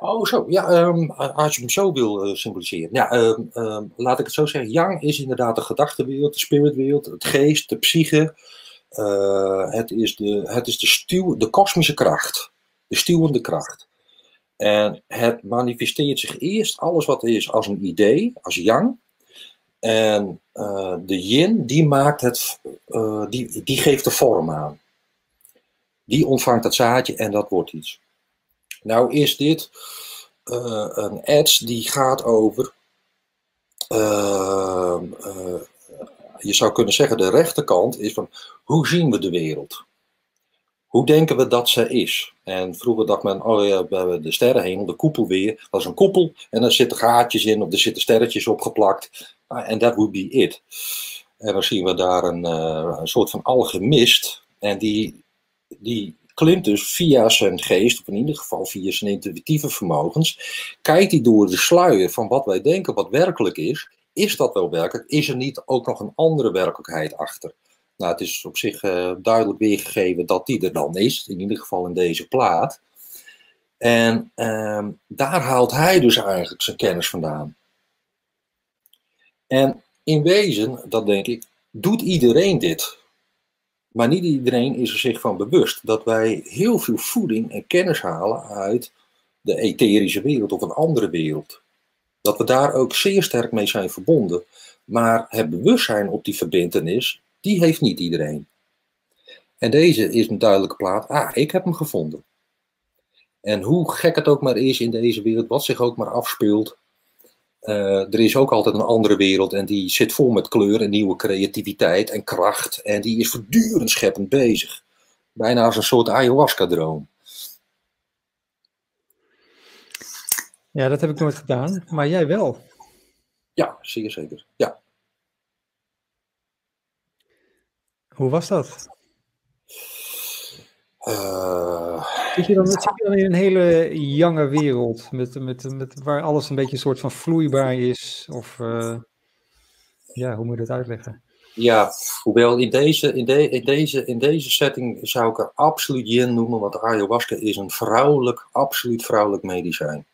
Oh, zo. Ja, um, als je hem zo wil symboliseren. Ja, um, um, laat ik het zo zeggen. Yang is inderdaad de gedachtenwereld, de spiritwereld, het geest, de psyche. het is de, het is de, stuw, de kosmische kracht, de stuwende kracht. En het manifesteert zich eerst alles wat er is als een idee, als yang. En uh, de yin, die maakt het, die, die geeft de vorm aan. Die ontvangt het zaadje en dat wordt iets. Nou is dit uh, een edge die gaat over, ehm, je zou kunnen zeggen de rechterkant is van, hoe zien we de wereld? hoe denken we dat ze is? En vroeger dacht men, oh ja, we hebben de sterrenhemel, de koepel weer. Dat is een koepel en daar zitten gaatjes in of er zitten sterretjes opgeplakt. En that would be it. En dan zien we daar een, uh, een soort van alchemist. En die, die klimt dus via zijn geest, of in ieder geval via zijn intuïtieve vermogens, kijkt hij door de sluier van wat wij denken wat werkelijk is. Is dat wel werkelijk? Is er niet ook nog een andere werkelijkheid achter? Nou, het is op zich uh, duidelijk weergegeven dat die er dan is, in ieder geval in deze plaat. En uh, daar haalt hij dus eigenlijk zijn kennis vandaan. En in wezen, dat denk ik, doet iedereen dit. Maar niet iedereen is er zich van bewust dat wij heel veel voeding en kennis halen uit de etherische wereld of een andere wereld. Dat we daar ook zeer sterk mee zijn verbonden. Maar het bewustzijn op die verbindenis, die heeft niet iedereen. En deze is een duidelijke plaat. Ah, ik heb hem gevonden. En hoe gek het ook maar is in deze wereld, wat zich ook maar afspeelt, uh, er is ook altijd een andere wereld en die zit vol met kleur en nieuwe creativiteit en kracht. En die is voortdurend scheppend bezig. Bijna als een soort ayahuasca-droom. Ja, dat heb ik nooit gedaan, maar jij wel. Ja, zeer zeker. Ja. Hoe was dat? Uh, zit, je dan, zit je dan in een hele jonge wereld, met, met, met, waar alles een beetje een soort van vloeibaar is? Of uh, ja, hoe moet je dat uitleggen? Ja, hoewel in deze, in, de, in, deze, in deze setting zou ik er absoluut yin noemen, want ayahuasca is een vrouwelijk, absoluut vrouwelijk medicijn.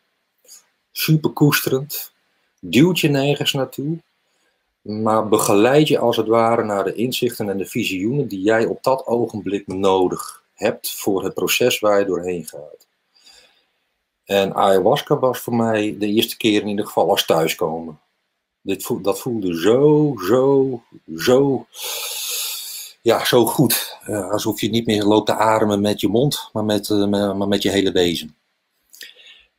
Super koesterend, duwt je nergens naartoe, maar begeleid je als het ware naar de inzichten en de visioenen die jij op dat ogenblik nodig hebt voor het proces waar je doorheen gaat. En ayahuasca was voor mij de eerste keer in ieder geval als thuiskomen. Dit dat voelde zo, zo, zo, ja, zo goed. Uh, alsof je niet meer loopt te ademen met je mond, maar met, uh, maar met je hele wezen.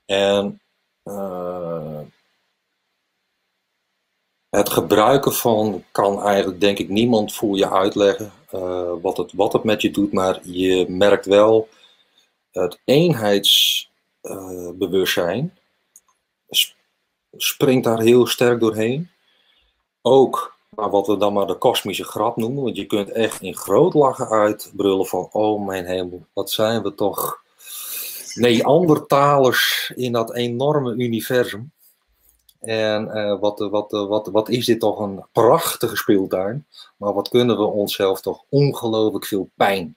En uh, het gebruiken van kan eigenlijk denk ik niemand voor je uitleggen uh, wat, het, wat het met je doet, maar je merkt wel het eenheidsbewustzijn uh, springt daar heel sterk doorheen. Ook maar wat we dan maar de kosmische grap noemen, want je kunt echt in groot lachen uitbrullen van oh mijn hemel, wat zijn we toch Neandertalers in dat enorme universum. En uh, wat, wat, wat, wat is dit toch een prachtige speeltuin. Maar wat kunnen we onszelf toch ongelooflijk veel pijn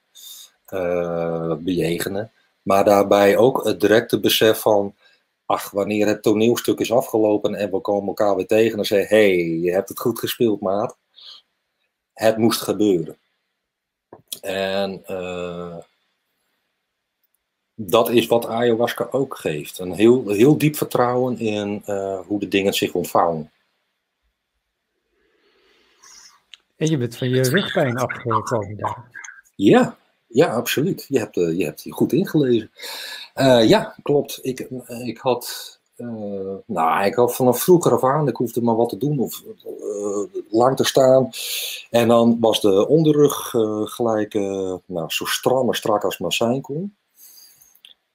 uh, bejegenen. Maar daarbij ook het directe besef van, ach, wanneer het toneelstuk is afgelopen en we komen elkaar weer tegen en zeggen, hey, je hebt het goed gespeeld, maat. Het moest gebeuren. En uh, dat is wat ayahuasca ook geeft. Een heel, heel diep vertrouwen in uh, hoe de dingen zich ontvouwen. En je bent van je rugpijn afgekomen daar. Ja, ja, absoluut. Je hebt, uh, je hebt hier goed ingelezen. Uh, ja, klopt. Ik, ik had. Nou, ik had vanaf vroeger af aan, ik hoefde maar wat te doen of lang te staan. En dan was de onderrug gelijk nou, zo stram en strak als maar zijn kon.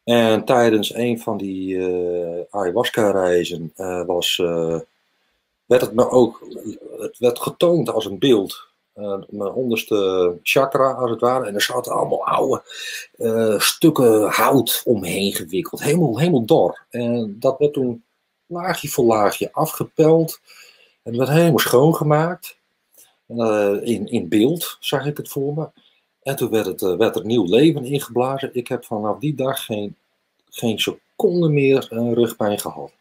En tijdens een van die uh, ayahuasca-reizen uh, was, uh, werd het me ook het werd getoond als een beeld. mijn onderste chakra, als het ware. En er zaten allemaal oude stukken hout omheen gewikkeld. Helemaal, helemaal dor. En dat werd toen laagje voor laagje afgepeld. En werd helemaal schoongemaakt. in, in beeld zag ik het voor me. En toen werd, het, werd er nieuw leven ingeblazen. Ik heb vanaf die dag geen, geen seconde meer uh, rugpijn gehad.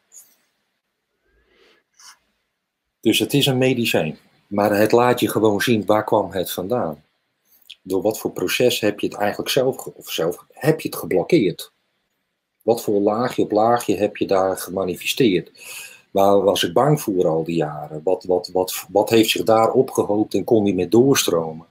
Dus het is een medicijn. Maar het laat je gewoon zien waar kwam het vandaan. Door wat voor proces heb je het eigenlijk zelf, of zelf heb je het geblokkeerd? Wat voor laagje op laagje heb je daar gemanifesteerd? Waar was ik bang voor al die jaren? Wat, wat, wat, wat heeft zich daar opgehoopt en kon niet meer doorstromen?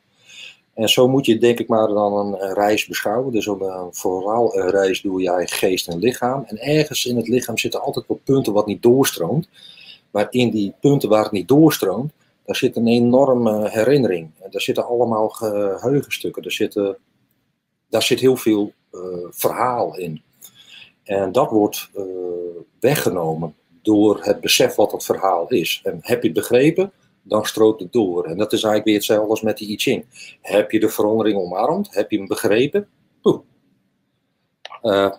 En zo moet je denk ik maar dan een, reis beschouwen. Dus een, vooral een reis door je geest en lichaam. En ergens in het lichaam zitten altijd wat punten wat niet doorstroomt. Maar in die punten waar het niet doorstroomt, daar zit een enorme herinnering. En daar zitten allemaal geheugenstukken. Er zitten daar zit heel veel verhaal in. En dat wordt weggenomen door het besef wat het verhaal is. En heb je het begrepen, dan stroopt het door. En dat is eigenlijk weer hetzelfde als met die I Ching. Heb je de verandering omarmd? Heb je hem begrepen? Uh,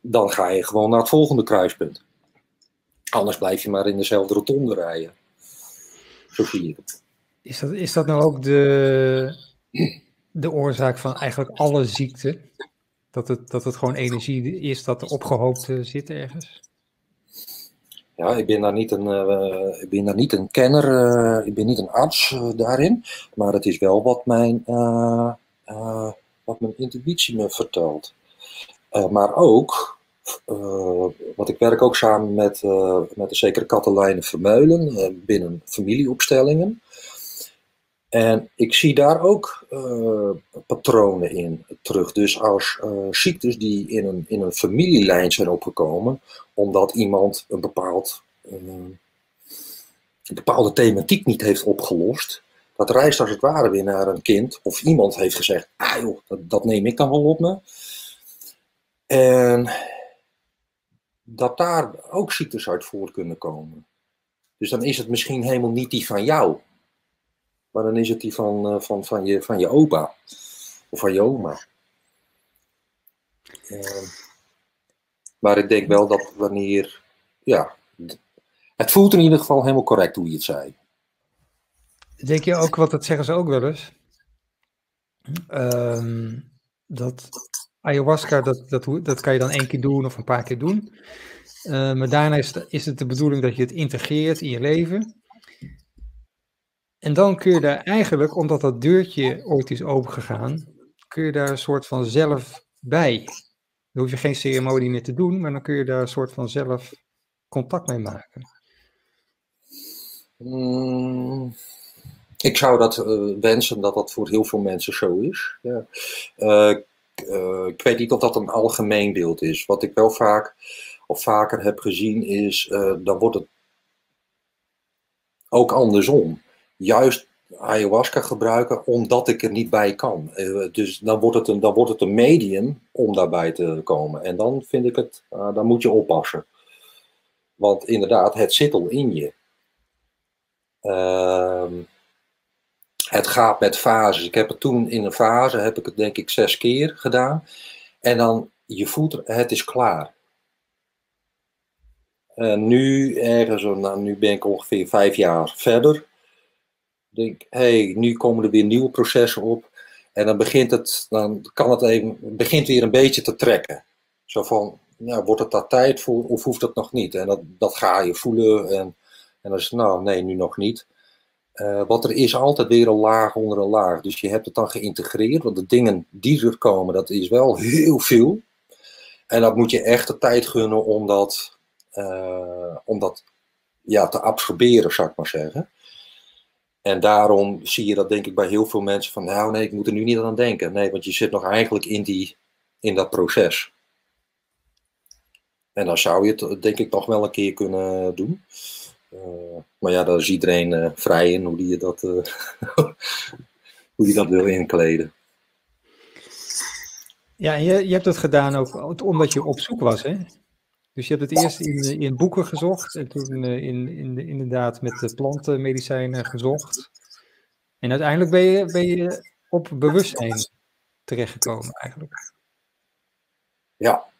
dan ga je gewoon naar het volgende kruispunt. Anders blijf je maar in dezelfde rotonde rijden. Zo zie het. Is dat, is dat nou ook de, de oorzaak van eigenlijk alle ziekten? Dat het, dat het gewoon energie is dat er opgehoopt uh, zit ergens? Ja, ik ben daar niet een, uh, ik ben daar niet een kenner, uh, ik ben niet een arts uh, daarin, maar het is wel wat mijn, wat mijn intuïtie me vertelt. maar ook, want ik werk ook samen met, met de zekere Katelijne Vermeulen binnen familieopstellingen. En ik zie daar ook patronen in terug. Dus als ziektes die in een, in een familielijn zijn opgekomen, omdat iemand een, bepaald, uh, een bepaalde thematiek niet heeft opgelost. Dat reist als het ware weer naar een kind. Of iemand heeft gezegd, ah joh, dat, dat neem ik dan wel op me. En dat daar ook ziektes uit voort kunnen komen. Dus dan is het misschien helemaal niet die van jou. Maar dan is het die van, uh, van, van, je, van je opa. Of van je oma. Uh, maar ik denk wel dat wanneer, ja, het voelt in ieder geval helemaal correct hoe je het zei. Denk je ook, wat dat zeggen ze ook wel eens, um, dat ayahuasca, dat, dat, dat kan je dan één keer doen of een paar keer doen. Uh, maar daarna is is het de bedoeling dat je het integreert in je leven. En dan kun je daar eigenlijk, omdat dat deurtje ooit is opengegaan, kun je daar een soort van zelf bij. Dan hoef je geen ceremonie meer te doen, maar dan kun je daar een soort van zelf contact mee maken. Mm, ik zou dat uh, wensen dat dat voor heel veel mensen zo is. Ja. Uh, uh, ik weet niet of dat een algemeen beeld is. Wat ik wel vaak of vaker heb gezien is, dan wordt het ook andersom. Juist ayahuasca gebruiken omdat ik er niet bij kan. Uh, dus dan wordt, het een, dan wordt het een medium om daarbij te komen. En dan vind ik het, uh, dan moet je oppassen. Want inderdaad, het zit al in je. Uh, het gaat met fases. Ik heb het toen in een fase, heb ik het denk ik zes keer gedaan. En dan, je voelt, het is klaar. En nu, ergens, nou, nu ben ik ongeveer vijf jaar verder denk, hey, nu komen er weer nieuwe processen op. En dan begint het, dan kan het even, begint weer een beetje te trekken. Zo van, ja, wordt het daar tijd voor of hoeft dat nog niet? En dat, dat ga je voelen. En, en dan is het, nou, nee, nu nog niet. Uh, want er is altijd weer een laag onder een laag. Dus je hebt het dan geïntegreerd. Want de dingen die er komen, dat is wel heel veel. En dat moet je echt de tijd gunnen om dat, uh, om dat ja, te absorberen, zou ik maar zeggen. En daarom zie je dat denk ik bij heel veel mensen van, nou nee, ik moet er nu niet aan denken. Nee, want je zit nog eigenlijk in, die, in dat proces. En dan zou je het denk ik nog wel een keer kunnen doen. Uh, maar ja, daar is iedereen uh, vrij in hoe die, dat, die dat wil inkleden. Ja, en je, je hebt het gedaan ook omdat je op zoek was, hè? Dus je hebt het eerst in, in boeken gezocht en toen eh, in, in, inderdaad met de plantenmedicijnen gezocht. En uiteindelijk ben je, ben je op bewustzijn terechtgekomen eigenlijk. Ja.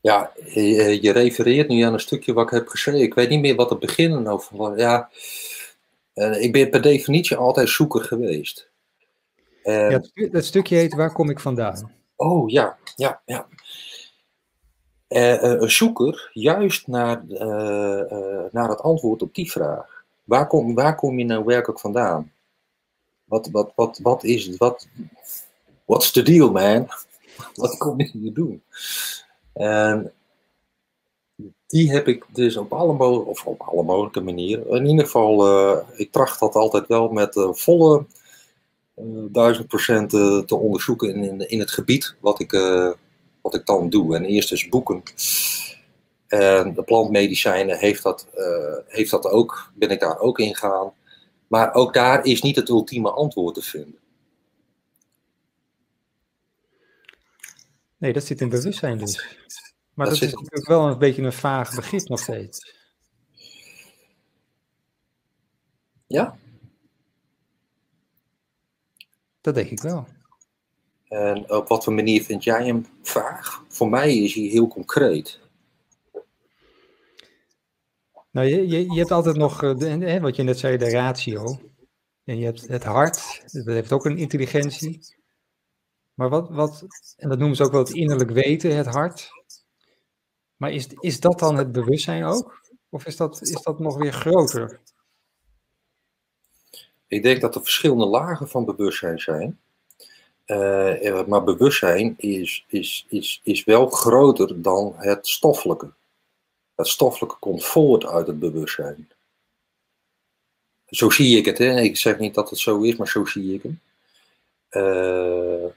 Ja, je, je, refereert nu aan een stukje wat ik heb geschreven. Ik weet niet meer wat het begin over was. Ja, ik ben per definitie altijd zoeker geweest. Ja, dat stukje heet Waar kom ik vandaan? Oh ja, ja, ja. Uh, een zoeker juist naar, uh, naar het antwoord op die vraag. Waar kom, waar kom je nou werkelijk vandaan? Wat, wat, wat, wat is het? Wat, what's the deal, man? Wat kom je hier doen? En die heb ik dus op alle, of op alle mogelijke manieren. In ieder geval, ik tracht dat altijd wel met volle duizend procent te onderzoeken in, in, in, het gebied wat ik, wat ik dan doe. En eerst dus boeken. En de plantmedicijnen heeft dat, uh, heeft dat ook, ben ik daar ook in gegaan. Maar ook daar is niet het ultieme antwoord te vinden. Nee, dat zit in bewustzijn dus. Maar dat, is natuurlijk wel een beetje een vaag begrip nog steeds. Ja? Dat denk ik wel. En op wat voor manier vind jij hem vaag? Voor mij is hij heel concreet. Nou, je, je, je hebt altijd nog, eh, de, wat je net zei, de ratio. En je hebt het hart, dat heeft ook een intelligentie. Maar wat, wat en dat noemen ze ook wel het innerlijk weten, het hart. Maar is, is dat dan het bewustzijn ook? Of is dat, is dat nog weer groter? Ik denk dat er verschillende lagen van bewustzijn zijn. Uh, maar bewustzijn is, is, is, is wel groter dan het stoffelijke. Het stoffelijke komt voort uit het bewustzijn. Zo zie ik het. Hè? Ik zeg niet dat het zo is, maar zo zie ik het. Uh,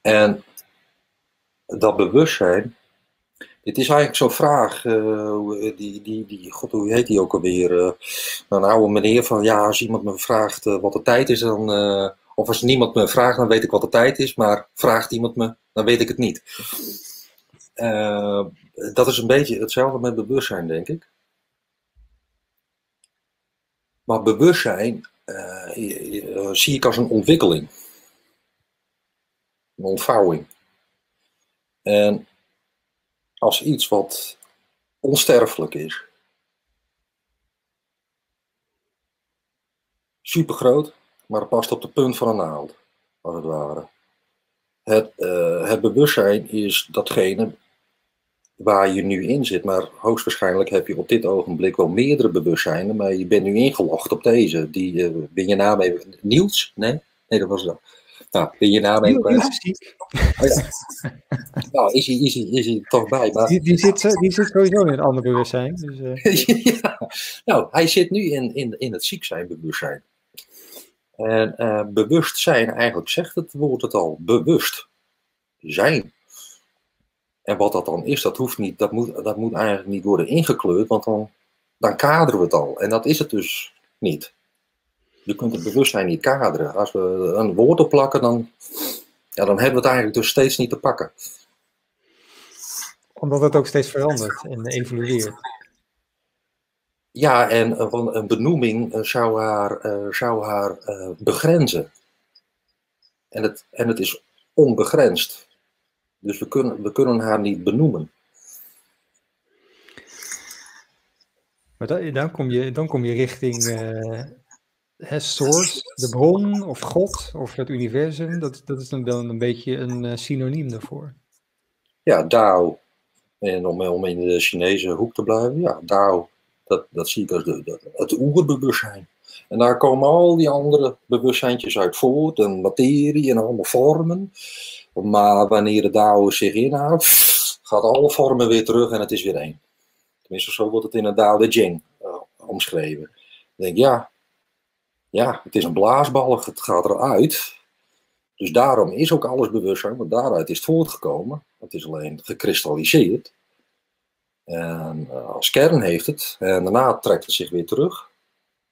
en dat bewustzijn, dit is eigenlijk zo'n vraag, uh, die, die, die, god hoe heet die ook alweer, uh, een oude meneer van, ja als iemand me vraagt wat de tijd is, dan, of als niemand me vraagt, dan weet ik wat de tijd is, maar vraagt iemand me, dan weet ik het niet. dat is een beetje hetzelfde met bewustzijn, denk ik. Maar bewustzijn zie ik als een ontwikkeling. Een ontvouwing. En als iets wat onsterfelijk is, super groot, maar past op de punt van een naald, als het ware. Het, uh, het bewustzijn is datgene waar je nu in zit, maar hoogstwaarschijnlijk heb je op dit ogenblik wel meerdere bewustzijnen, maar je bent nu ingelogd op deze. Die, uh, ben je naam even Niels? Nee? Nee, dat was dat. Nou, ben je naam even kwijt? Oh, ja. nou, is hij, is, hij, is hij toch bij. Maar... Die, die, zit, die zit sowieso in een ander bewustzijn. Dus, uh... ja. Nou, hij zit nu in, in, in het ziek zijn bewustzijn. En uh, bewustzijn, eigenlijk zegt het woord het al, bewust zijn. En wat dat dan is, dat hoeft niet, dat moet, dat moet eigenlijk niet worden ingekleurd, want dan, dan kaderen we het al. En dat is het dus niet. Je kunt het bewustzijn niet kaderen. Als we een woord opplakken, dan, ja, dan hebben we het eigenlijk dus steeds niet te pakken. Omdat het ook steeds verandert en evolueert. Ja, en een benoeming eh, zou haar, eh, zou haar uh, begrenzen. En het, en het is onbegrensd. Dus we kunnen, we kunnen haar niet benoemen. Maar dan, dan, kom, je, dan kom je richting uh, het source, de bron of God of het universum, dat, dat is dan wel een beetje een uh, synoniem daarvoor. Ja, Dao. En om, in de Chinese hoek te blijven, ja, Dao, dat, dat zie ik als de, het oerbewustzijn. En daar komen al die andere bewustzijntjes uit voort, en materie en allemaal vormen. Maar wanneer de Dao zich inhoudt, gaat alle vormen weer terug en het is weer één. Tenminste, zo wordt het in het Dao de Jing uh, omschreven. Dan denk ik, ja, ja, het is een blaasbalg, het gaat eruit. Dus daarom is ook alles bewustzijn, want daaruit is het voortgekomen. Het is alleen gekristalliseerd. En uh, als kern heeft het, en daarna trekt het zich weer terug.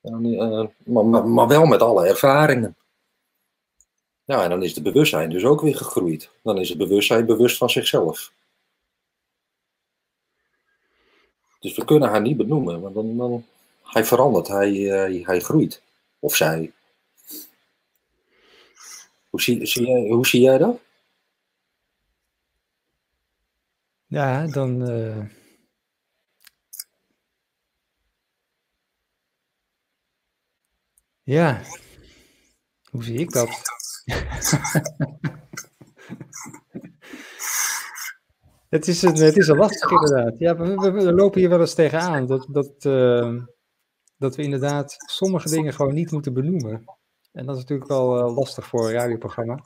En, uh, maar, maar, wel met alle ervaringen. Ja, en dan is het bewustzijn dus ook weer gegroeid. Dan is het bewustzijn bewust van zichzelf. Dus we kunnen haar niet benoemen, want dan, dan hij verandert, hij, uh, hij groeit. Of zij. Hoe zie, zie jij, hoe zie jij dat? Ja, dan. Uh... Ja, hoe zie ik dat? het, is een, het is een lastig inderdaad. Ja, we, we, lopen hier wel eens tegenaan. Dat, dat, uh, dat we inderdaad sommige dingen gewoon niet moeten benoemen. En dat is natuurlijk wel uh, lastig voor een radioprogramma.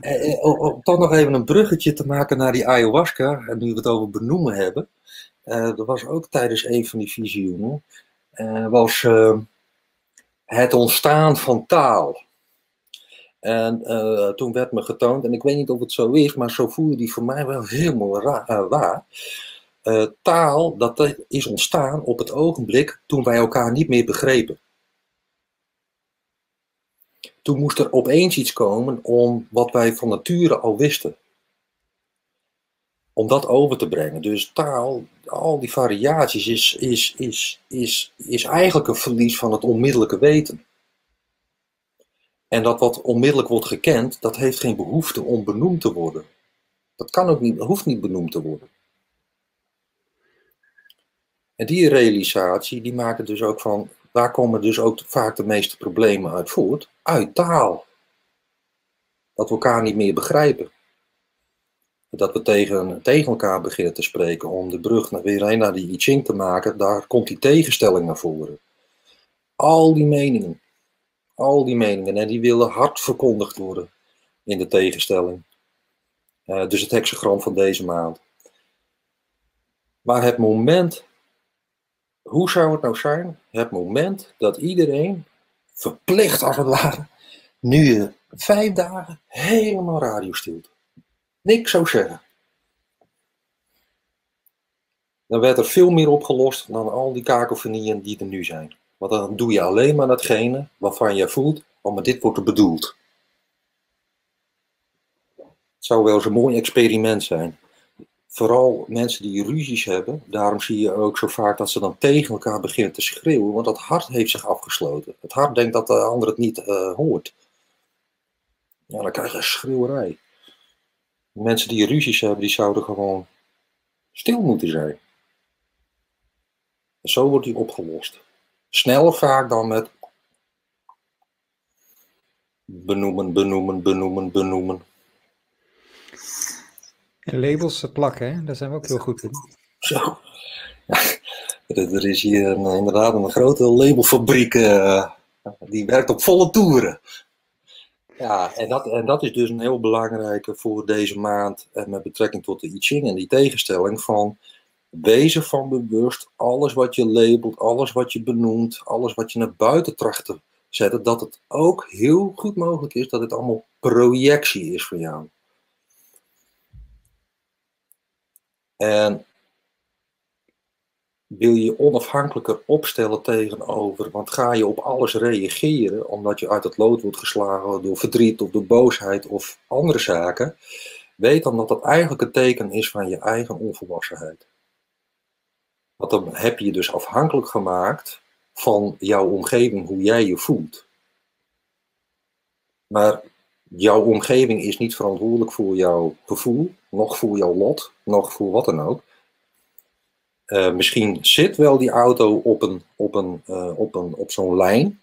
eh, om toch nog even een bruggetje te maken naar die ayahuasca, en nu we het over benoemen hebben. Uh, er was ook tijdens een van die visioenen, was het ontstaan van taal. En toen werd me getoond, en ik weet niet of het zo is, maar zo voelde die voor mij wel helemaal waar uh, taal, dat is ontstaan op het ogenblik toen wij elkaar niet meer begrepen. toen moest er opeens iets komen om wat wij van nature al wisten. Om dat over te brengen. Dus taal, al die variaties, is, is, is, is, is eigenlijk een verlies van het onmiddellijke weten. En dat wat onmiddellijk wordt gekend, dat heeft geen behoefte om benoemd te worden. Dat kan ook niet, hoeft niet benoemd te worden. En die realisatie, die maken dus ook van, waar komen dus ook vaak de meeste problemen uit voort? Uit taal. Dat we elkaar niet meer begrijpen. Dat we tegen, tegen elkaar beginnen te spreken om de brug naar, weer heen naar die I Ching te maken, daar komt die tegenstelling naar voren. Al die meningen, al die meningen, en die willen hard verkondigd worden in de tegenstelling. Uh, dus het hexagram van deze maand. Maar het moment hoe zou het nou zijn, het moment dat iedereen verplicht als het ware, nu vijf dagen helemaal radio stilte. Niks zou zeggen. Dan werd er veel meer opgelost dan al die kakofonieën die er nu zijn. Want dan doe je alleen maar datgene waarvan je voelt, oh maar dit wordt er bedoeld. Het zou wel eens een mooi experiment zijn vooral mensen die ruzies hebben, daarom zie je ook zo vaak dat ze dan tegen elkaar beginnen te schreeuwen, want dat hart heeft zich afgesloten. Het hart denkt dat de ander het niet uh, hoort. Ja, dan krijg je schreeuwerij. Mensen die ruzies hebben, die zouden gewoon stil moeten zijn. En zo wordt die opgelost. Sneller vaak dan met benoemen, benoemen, benoemen, benoemen. Labels plakken, hè? daar zijn we ook heel goed in. Zo. er is hier een, inderdaad een grote labelfabriek. Uh, die werkt op volle toeren. Ja, en dat, en dat is dus een heel belangrijke voor deze maand. En met betrekking tot de I Ching en die tegenstelling van. Wezen van bewust, alles wat je labelt, alles wat je benoemt, alles wat je naar buiten tracht te zetten, dat het ook heel goed mogelijk is dat het allemaal projectie is voor jou. En wil je onafhankelijker opstellen tegenover, want ga je op alles reageren omdat je uit het lood wordt geslagen door verdriet of door boosheid of andere zaken, weet dan dat dat eigenlijk een teken is van je eigen onvolwassenheid. Want dan heb je je dus afhankelijk gemaakt van jouw omgeving, hoe jij je voelt. Maar jouw omgeving is niet verantwoordelijk voor jouw gevoel, nog voor jouw lot, nog voor wat dan ook. Uh, misschien zit wel die auto op, een, op, een, uh, op, een, op zo'n lijn,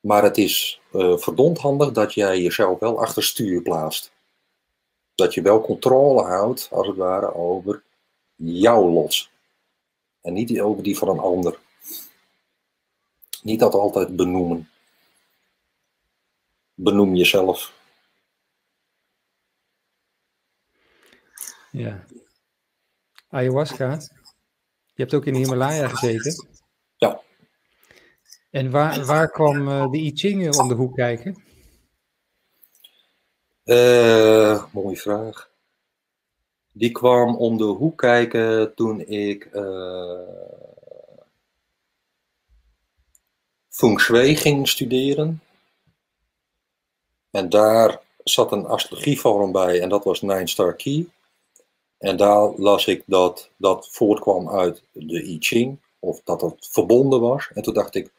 maar het is uh, verdomd handig dat jij jezelf wel achter stuur plaatst. Dat je wel controle houdt, als het ware, over jouw lot. En niet over die van een ander. Niet dat altijd benoemen. Benoem jezelf. Ja. Ayahuasca. Je hebt ook in de Himalaya gezeten. Ja. En waar, waar kwam uh, de I Ching om de hoek kijken? Uh, mooie vraag. Die kwam om de hoek kijken toen ik uh, Feng Shui ging studeren. En daar zat een astrologieforum bij en dat was Nine Star Key. En daar las ik dat dat voortkwam uit de I Ching, of dat het verbonden was. En toen dacht ik,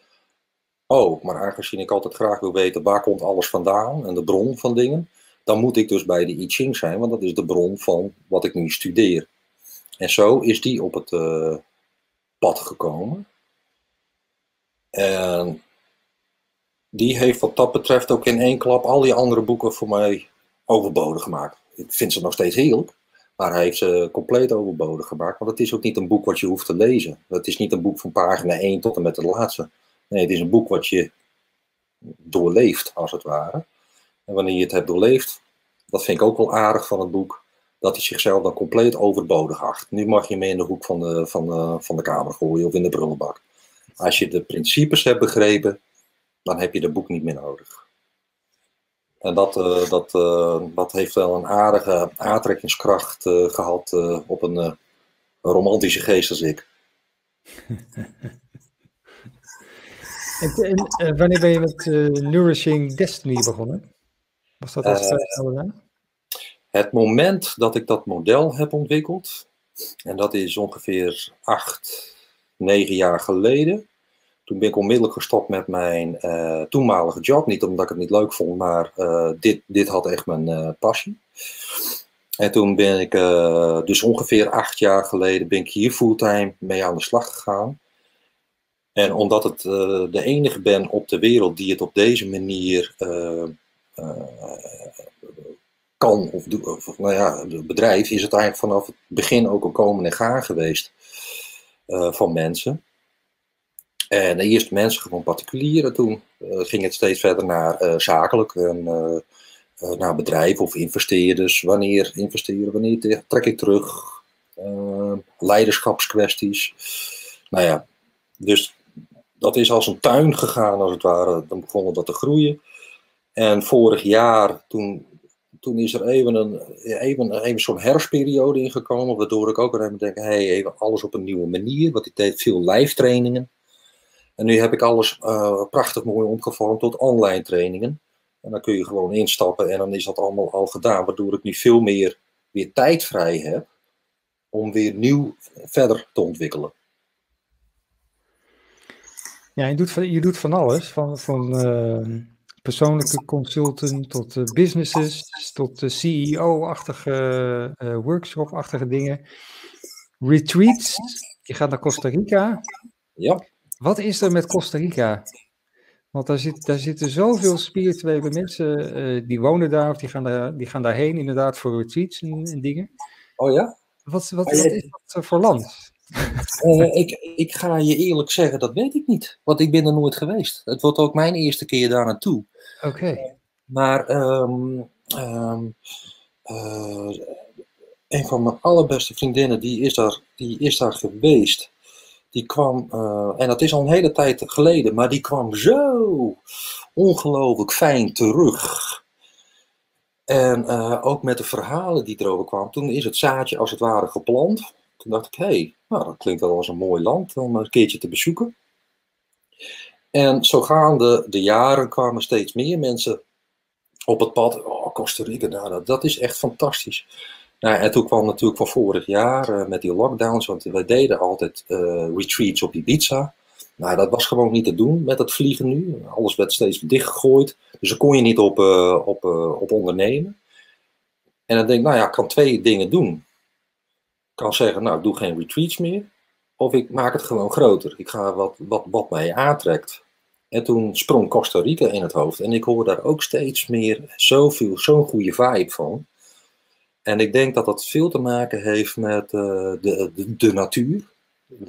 oh, maar aangezien ik altijd graag wil weten waar komt alles vandaan en de bron van dingen, dan moet ik dus bij de I Ching zijn, want dat is de bron van wat ik nu studeer. En zo is die op het uh, pad gekomen. En die heeft wat dat betreft ook in één klap al die andere boeken voor mij overbodig gemaakt. Ik vind ze nog steeds heerlijk. Maar hij heeft ze compleet overbodig gemaakt. Want het is ook niet een boek wat je hoeft te lezen. Het is niet een boek van pagina 1 tot en met de laatste. Nee, het is een boek wat je doorleeft, als het ware. En wanneer je het hebt doorleefd, dat vind ik ook wel aardig van het boek, dat hij zichzelf dan compleet overbodig acht. Nu mag je mee in de hoek van de, van de, van de kamer gooien of in de brullenbak. Als je de principes hebt begrepen, dan heb je het boek niet meer nodig. En dat, uh, dat, uh, dat heeft wel een aardige aantrekkingskracht uh, gehad op een romantische geest als ik. En, en wanneer ben je met Nourishing Destiny begonnen? Was dat uh, Het moment dat ik dat model heb ontwikkeld, en dat is ongeveer acht, negen jaar geleden. Toen ben ik onmiddellijk gestopt met mijn uh, toenmalige job. Niet omdat ik het niet leuk vond, maar uh, dit, dit had echt mijn uh, passie. En toen ben ik, dus ongeveer acht jaar geleden, ben ik hier fulltime mee aan de slag gegaan. En omdat het de enige ben op de wereld die het op deze manier kan, of, of, nou ja, het bedrijf, is het eigenlijk vanaf het begin ook een komen en gaan geweest van mensen. En eerst mensen, gewoon particulieren. Toen uh, ging het steeds verder naar uh, zakelijk en uh, naar bedrijven of investeerders. Wanneer investeren, wanneer trek ik terug? leiderschapskwesties. Nou ja, dus dat is als een tuin gegaan, als het ware. Dan begonnen dat te groeien. En vorig jaar, toen, toen is er even, een, even, even zo'n herfstperiode ingekomen, waardoor ik ook even denk, hey, even alles op een nieuwe manier. Want ik deed veel live trainingen. En nu heb ik alles uh, prachtig mooi omgevormd tot online trainingen. En dan kun je gewoon instappen en dan is dat allemaal al gedaan. Waardoor ik nu veel meer weer tijd vrij heb om weer nieuw verder te ontwikkelen. Ja, je doet van, je doet van alles. Van, van uh, persoonlijke consultant tot uh, businesses, tot CEO-achtige, workshop-achtige dingen. Retreats. Je gaat naar Costa Rica. Ja. Wat is er met Costa Rica? Want daar, zit, daar zitten zoveel spirituele mensen, uh, die wonen daar of die gaan, daar, die gaan daarheen inderdaad voor retreats en, en dingen. Oh ja? Wat, wat, wat is dat voor land? Uh, ik, ik ga je eerlijk zeggen, dat weet ik niet. Want ik ben er nooit geweest. Het wordt ook mijn eerste keer daar naartoe. Oké. Okay. Maar um, um, uh, een van mijn allerbeste vriendinnen, die is daar, die is daar geweest die kwam, uh, en dat is al een hele tijd geleden, maar die kwam zo ongelooflijk fijn terug. En uh, ook met de verhalen die erover kwamen. Toen is het zaadje als het ware geplant. Toen dacht ik, hé, hey, nou, dat klinkt wel als een mooi land om een keertje te bezoeken. En zo gaande de jaren kwamen steeds meer mensen op het pad. Oh, Costa Rica, nou, dat is echt fantastisch. Nou, en toen kwam natuurlijk van vorig jaar uh, met die lockdowns, want wij deden altijd uh, retreats op Ibiza. Nou, dat was gewoon niet te doen met het vliegen nu. Alles werd steeds dichtgegooid, dus daar kon je niet op, uh, op, op ondernemen. En dan denk ik, nou ja, ik kan twee dingen doen. Ik kan zeggen, nou, ik doe geen retreats meer. Of ik maak het gewoon groter. Ik ga wat, wat, wat mij aantrekt. En toen sprong Costa Rica in het hoofd. En ik hoor daar ook steeds meer zoveel, zo'n goede vibe van. En ik denk dat dat veel te maken heeft met uh, de, de, natuur.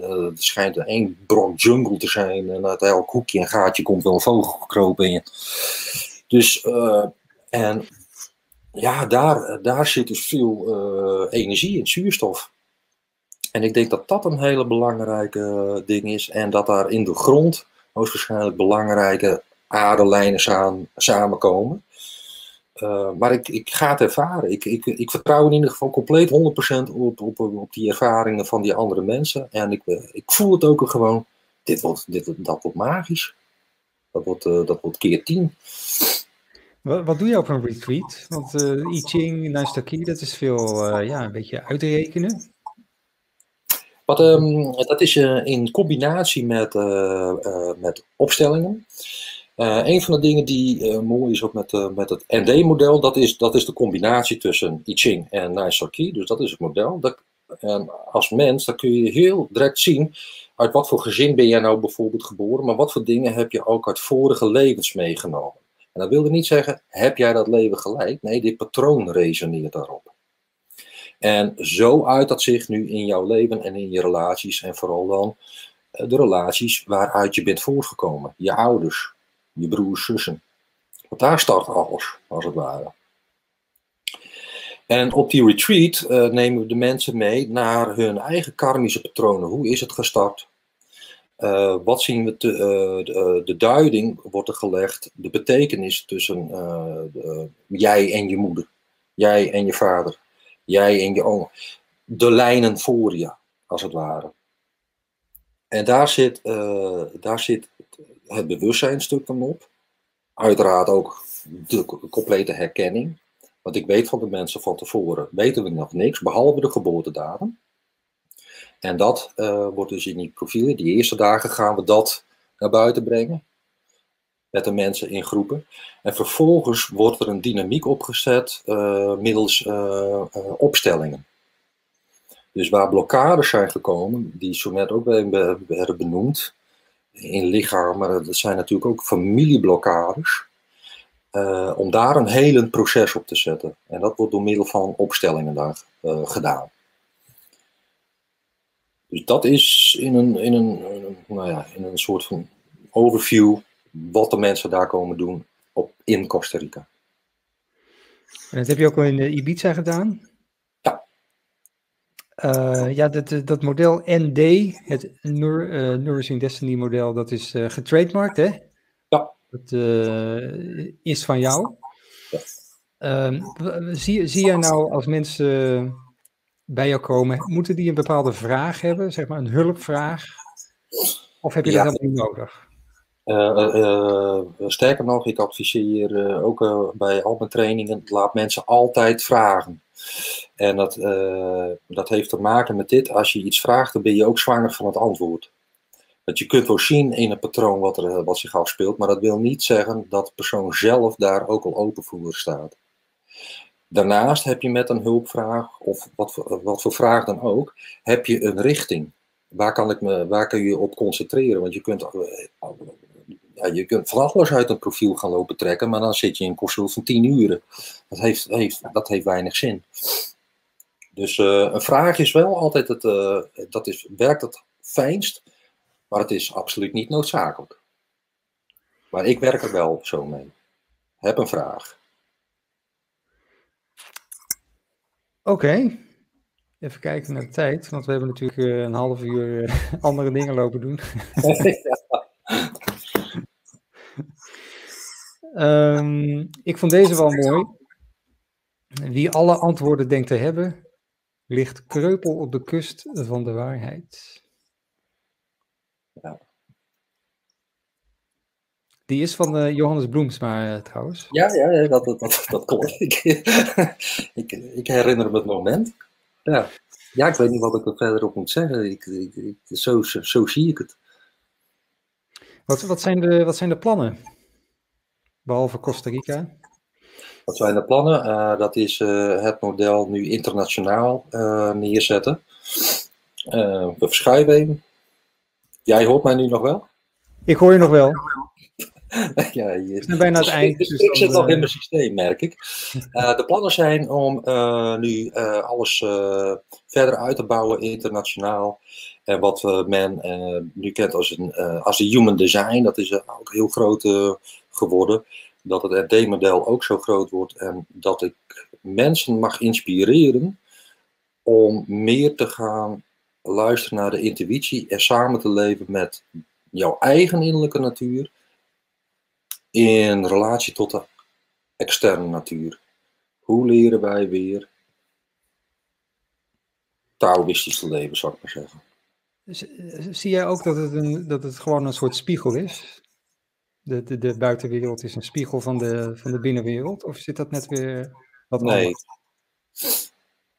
er schijnt er één brok jungle te zijn en uit elk hoekje en gaatje komt wel een vogel gekropen in. Dus, uh, en ja, daar, daar zit dus veel uh, energie in, zuurstof. En ik denk dat dat een hele belangrijke ding is. En dat daar in de grond hoogstwaarschijnlijk belangrijke aardelijnen samen, samenkomen. Uh, maar ik, ik ga het ervaren. Ik, ik, ik vertrouw in ieder geval compleet 100% op, op, op die ervaringen van die andere mensen. En ik, ik voel het ook gewoon. Dit wordt, dit, dat wordt magisch. Dat wordt, uh, dat wordt keer 10. Wat, wat doe je op een retreat? Want uh, I Ching, Naistaki, dat is veel ja, een beetje uitrekenen. Wat, um, dat is in combinatie met, met opstellingen. Uh, een van de dingen die uh, mooi is ook met, uh, met het ND-model, dat is, dat is de combinatie tussen I Ching en Naisaki. Dus dat is het model. Dat, en als mens, dan kun je heel direct zien uit wat voor gezin ben jij nou bijvoorbeeld geboren, maar wat voor dingen heb je ook uit vorige levens meegenomen. En dat wilde niet zeggen, heb jij dat leven gelijk? Nee, dit patroon resoneert daarop. En zo uit dat zich nu in jouw leven en in je relaties en vooral dan de relaties waaruit je bent voortgekomen. Je ouders, je broers, zussen. Want daar start alles, als het ware. En op die retreat uh, nemen we de mensen mee naar hun eigen karmische patronen. Hoe is het gestart? Uh, wat zien we? Te, uh, de, duiding wordt er gelegd, de betekenis tussen jij en je moeder, jij en je vader, jij en je oom. De lijnen voor je, als het ware. En daar zit, daar zit het bewustzijnstuk op. Uiteraard ook de complete herkenning. Want ik weet van de mensen van tevoren, weten we nog niks, behalve de geboortedatum. En dat uh, wordt dus in die profielen, die eerste dagen gaan we dat naar buiten brengen. Met de mensen in groepen. En vervolgens wordt er een dynamiek opgezet uh, middels uh, opstellingen. Dus waar blokkades zijn gekomen, die zo net ook werden benoemd, in lichaam, maar dat zijn natuurlijk ook familieblokkades. Uh, om daar een helend proces op te zetten. En dat wordt door middel van opstellingen daar uh, gedaan. Dus dat is in een, in, een, nou ja, in een soort van overview wat de mensen daar komen doen op, in Costa Rica. En dat heb je ook al in Ibiza gedaan? Ja. Uh, ja, dat, dat model ND, het Nur, Nourishing Destiny model, dat is getrademarkt, hè? Ja. Dat uh, is van jou. Ja. Uh, zie, zie jij nou als mensen bij jou komen, moeten die een bepaalde vraag hebben, zeg maar een hulpvraag? Of heb je ja. dat helemaal niet nodig? Uh, sterker nog, ik adviseer ook bij al mijn trainingen, laat mensen altijd vragen. En dat, dat heeft te maken met dit, als je iets vraagt, dan ben je ook zwanger van het antwoord. Want je kunt wel zien in een patroon wat, er, wat zich afspeelt, maar dat wil niet zeggen dat de persoon zelf daar ook al open voor staat. Daarnaast heb je met een hulpvraag, of wat voor, wat voor vraag dan ook, heb je een richting. Waar kan, ik me, waar kun je op concentreren? Want je kunt, ja, je kunt van alles uit een profiel gaan lopen trekken, maar dan zit je in een consult van 10 uren. Dat heeft, heeft, dat heeft weinig zin. Dus uh, een vraag is wel altijd het, uh, dat is, werkt het fijnst maar het is absoluut niet noodzakelijk. Maar ik werk er wel zo mee. Heb een vraag. Oké. Even kijken naar de tijd, want we hebben natuurlijk uh, een half uur andere dingen lopen doen. um, ik vond deze wel mooi. Wie alle antwoorden denkt te hebben, ligt kreupel op de kust van de waarheid. Ja. Die is van uh, Johannes Bloemsma uh, trouwens. Ja, ja, ja dat, dat, dat, klopt. ik, ik, ik, herinner me het moment. Ja. ja, ik weet niet wat ik er verder op moet zeggen. Ik, ik, zo, zo, zo, zie ik het. Wat, wat, zijn de, wat zijn de plannen? Behalve Costa Rica? Wat zijn de plannen? Uh, dat is het model nu internationaal neerzetten. we verschuiven Jij hoort mij nu nog wel? Ik hoor je nog wel. ja, je... Ik bijna het eind. Dus ik zit nog in mijn systeem, merk ik. De plannen zijn om nu alles verder uit te bouwen internationaal. En wat men nu kent als een, als een human design, dat is ook heel groot geworden. Dat het RD-model ook zo groot wordt en dat ik mensen mag inspireren om meer te gaan luisteren naar de intuïtie en samen te leven met jouw eigen innerlijke natuur in relatie tot de externe natuur. Hoe leren wij weer Taoïstisch te leven, zou ik maar zeggen. Eh, zie jij ook dat het, een, dat het gewoon een soort spiegel is? De, de, de buitenwereld is een spiegel van de, van de binnenwereld? Of zit dat net weer wat nee. anders?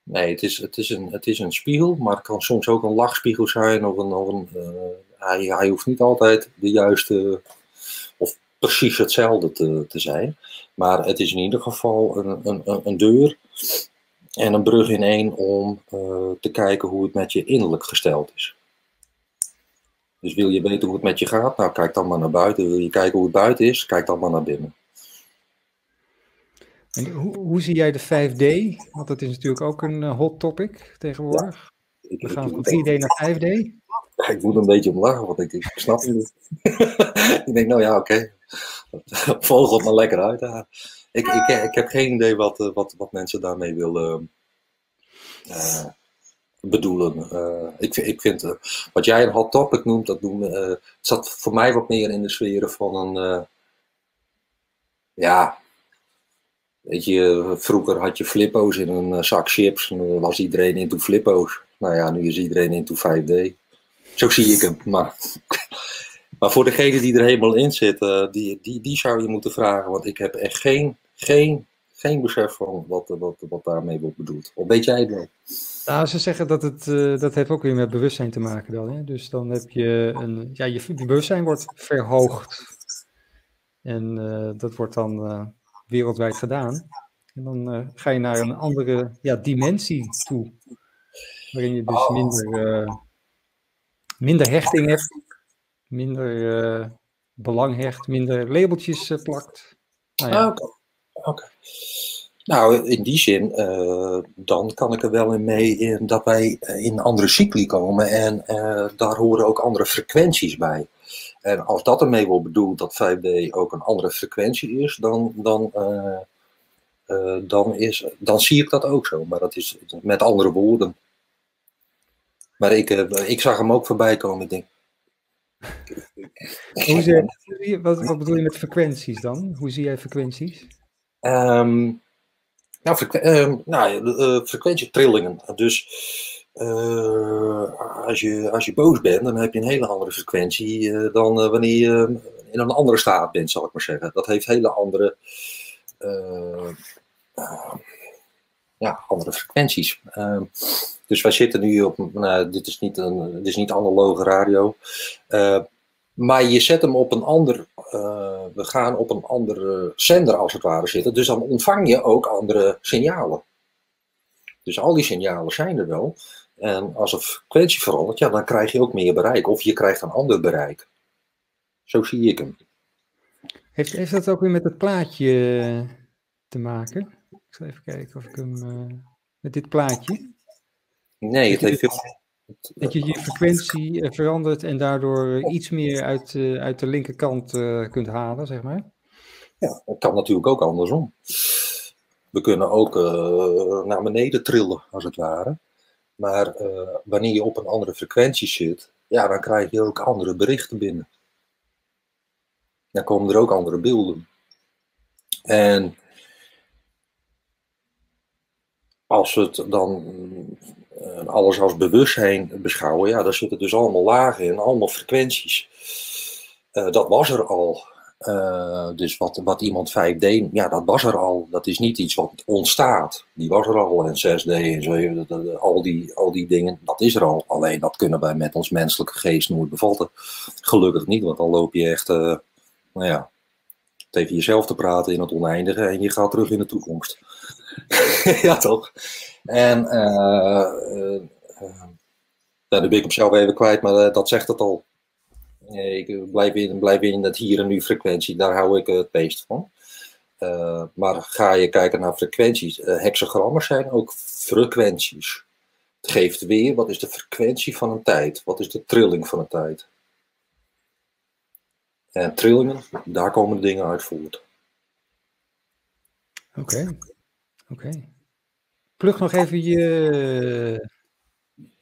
Nee, het is, het, is een, het is een spiegel, maar het kan soms ook een lachspiegel zijn. Of een, of een, uh, hij, hij hoeft niet altijd de juiste of precies hetzelfde te, te zijn. Maar het is in ieder geval een, een, een deur en een brug in één om uh, te kijken hoe het met je innerlijk gesteld is. Dus wil je weten hoe het met je gaat? Nou, kijk dan maar naar buiten. Wil je kijken hoe het buiten is? Kijk dan maar naar binnen. En hoe, hoe, zie jij de 5D? Want dat is natuurlijk ook een uh, hot topic tegenwoordig. Ja, ik, We gaan van 3D naar 5D. Ja, ik moet een beetje om lachen, want ik, ik snap het niet. ik denk, nou ja, oké. Okay. Volg het maar lekker uit. Ik, ik, ik heb geen idee wat, eh, wat, wat mensen daarmee willen uh, bedoelen. Uh, ik, ik vind, uh, wat jij een hot topic noemt, dat noem, het zat voor mij wat meer in de sferen van een, ja, Weet je, vroeger had je flippo's in een eh, zak chips en dan was iedereen into flippo's. Nou ja, nu is iedereen into 5D. Zo zie ik hem. Maar Maar voor degene die er helemaal in zit, uh, die, die, die zou je moeten vragen. Want ik heb echt geen, geen, geen besef van wat, wat, wat daarmee wordt bedoeld. Of weet jij het wel? Nou, ze zeggen dat het, uh, dat heeft ook weer met bewustzijn te maken dan. Hè? Dus dan heb je een, ja, je, bewustzijn wordt verhoogd. En uh, dat wordt dan wereldwijd gedaan. En dan ga je naar een andere ja, dimensie toe. Waarin je dus minder, minder hechting hebt minder belang hecht, minder labeltjes plakt. Nou, ja. Oké. Nou, in die zin, uh, dan kan ik er wel in mee in dat wij in andere cycli komen en daar horen ook andere frequenties bij. En als dat ermee wordt bedoeld dat 5D ook een andere frequentie is, dan, dan, dan, is, dan zie ik dat ook zo. Maar dat is met andere woorden. Maar ik, ik zag hem ook voorbij komen. Ik denk, hoe zie wat, wat, bedoel je met frequenties dan? Hoe zie jij frequenties? Um, nou, frequ um, nou uh, frequentietrillingen. Dus uh, als, je, als je boos bent, dan heb je een hele andere frequentie dan wanneer je in een andere staat bent, zal ik maar zeggen. Dat heeft hele andere, ja, andere frequenties. Uh, dus wij zitten nu op, nou, dit is niet, een, dit is niet analoge radio. Maar je zet hem op een ander, uh, we gaan op een andere zender als het ware zitten. Dus dan ontvang je ook andere signalen. Dus al die signalen zijn er wel. En als een frequentie verandert, ja, dan krijg je ook meer bereik. Of je krijgt een ander bereik. Zo zie ik hem. Heeft, heeft dat ook weer met het plaatje te maken? Ik zal even kijken of ik hem. Uh, met dit plaatje. Nee, het heeft veel. Dat je je frequentie eh, verandert en daardoor eh, iets meer uit, uh, uit de linkerkant kunt halen, zeg maar. Ja, dat kan natuurlijk ook andersom. We kunnen ook naar beneden trillen, als het ware. Maar wanneer je op een andere frequentie zit, ja, dan krijg je ook andere berichten binnen. Dan komen er ook andere beelden. En als het dan alles als bewustzijn beschouwen, ja, daar zitten dus allemaal lagen in, allemaal frequenties. Uh, dat was er al. Uh, dus wat, wat iemand 5D, ja, dat was er al. Dat is niet iets wat ontstaat. Die was er al. En 6D en zo, al die, al die dingen, dat is er al. Alleen dat kunnen wij met ons menselijke geest nooit bevatten. Gelukkig niet, want dan loop je echt, nou ja, tegen jezelf te praten in het oneindige en je gaat terug in de toekomst. ja, toch? En uh, uh, daar ben ik hem zelf even kwijt, maar dat zegt het al. Ik blijf in, blijf in het hier en nu frequentie, daar hou ik het meest van. Maar ga je kijken naar frequenties, hexagrammen zijn ook frequenties. Het geeft weer, wat is de frequentie van een tijd? Wat is de trilling van een tijd? En trillingen, daar komen de dingen uit voort. Oké. Oké. Plug nog even je,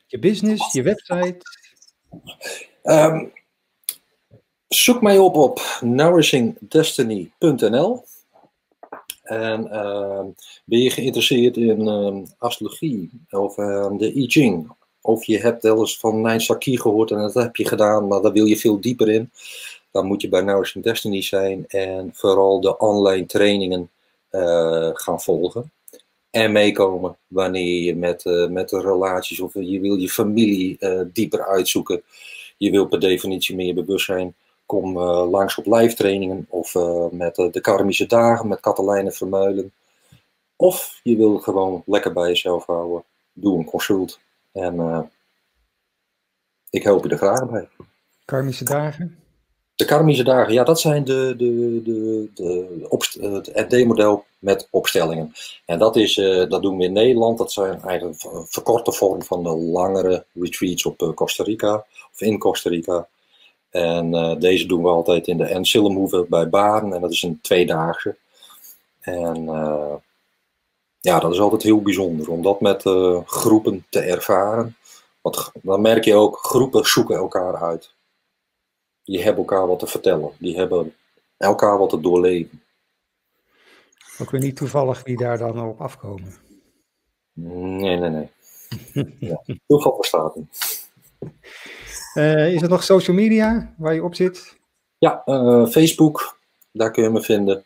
je business, je website. Um, zoek mij op op nourishingdestiny.nl. En uh, ben je geïnteresseerd in uh, astrologie of de I Ching? Of je hebt wel eens van Nijn Saki gehoord en dat heb je gedaan, maar daar wil je veel dieper in. Dan moet je bij Nourishing Destiny zijn en vooral de online trainingen uh, gaan volgen en meekomen wanneer je met, uh, met de relaties of je wil je familie uh, dieper uitzoeken. Je wil per definitie meer bewustzijn. Kom uh, langs op live trainingen of met de karmische dagen met Katelijne Vermeulen. Of je wil gewoon lekker bij jezelf houden. Doe een consult. En ik help je er graag bij. Karmische dagen? De karmische dagen, ja, dat zijn de, de, de, de, het ND-model met opstellingen. En dat, is, uh, dat doen we in Nederland. Dat zijn eigenlijk een verkorte vorm van de langere retreats op uh, Costa Rica of in Costa Rica. En uh, deze doen we altijd in de Ensillenhoeve bij Baren. En dat is een tweedaagse. En ja, dat is altijd heel bijzonder om dat met groepen te ervaren. Want dan merk je ook, groepen zoeken elkaar uit die hebben elkaar wat te vertellen. Die hebben elkaar wat te doorleven. Ook weer niet toevallig wie daar dan op afkomen. Nee, nee, nee. ja, toeval bestaat niet. Uh, is er nog social media waar je op zit? Ja, uh, Facebook, daar kun je me vinden.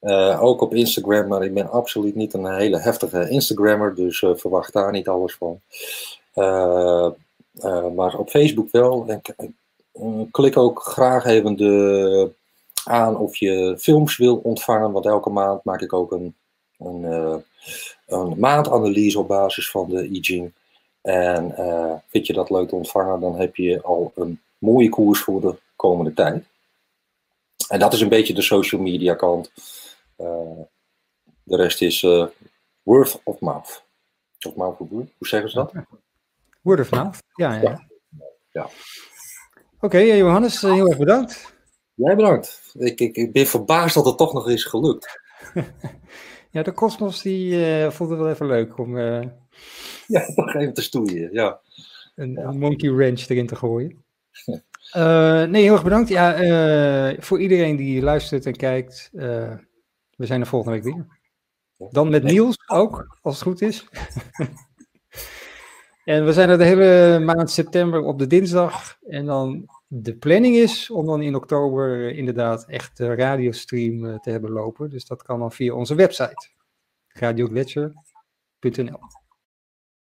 Uh, ook op Instagram, maar ik ben absoluut niet een hele heftige Instagrammer, dus verwacht daar niet alles van. maar op Facebook wel. En, klik ook graag even de, aan of je films wil ontvangen, want elke maand maak ik ook een, een, een maandanalyse op basis van de I Ching. En uh, vind je dat leuk te ontvangen, dan heb je al een mooie koers voor de komende tijd. En dat is een beetje de social media kant. Uh, de rest is uh, word of mouth. Of mouth, hoe zeggen ze dat? Word of mouth, ja. ja. ja. ja. Oké, okay, Johannes, heel erg bedankt. Jij bedankt. Ik, ik, ik ben verbaasd dat het toch nog is gelukt. ja, de Cosmos die vond het wel even leuk om ja, nog even te stoeien, ja. Een, monkey wrench erin te gooien. Uh, nee, heel erg bedankt. Ja, uh, voor iedereen die luistert en kijkt. Uh, we zijn er volgende week weer. Dan met Niels ook, als het goed is. En we zijn er de hele maand september op de dinsdag. En dan de planning is om dan in oktober inderdaad echt de radiostream te hebben lopen. Dus dat kan dan via onze website. radiogletcher.nl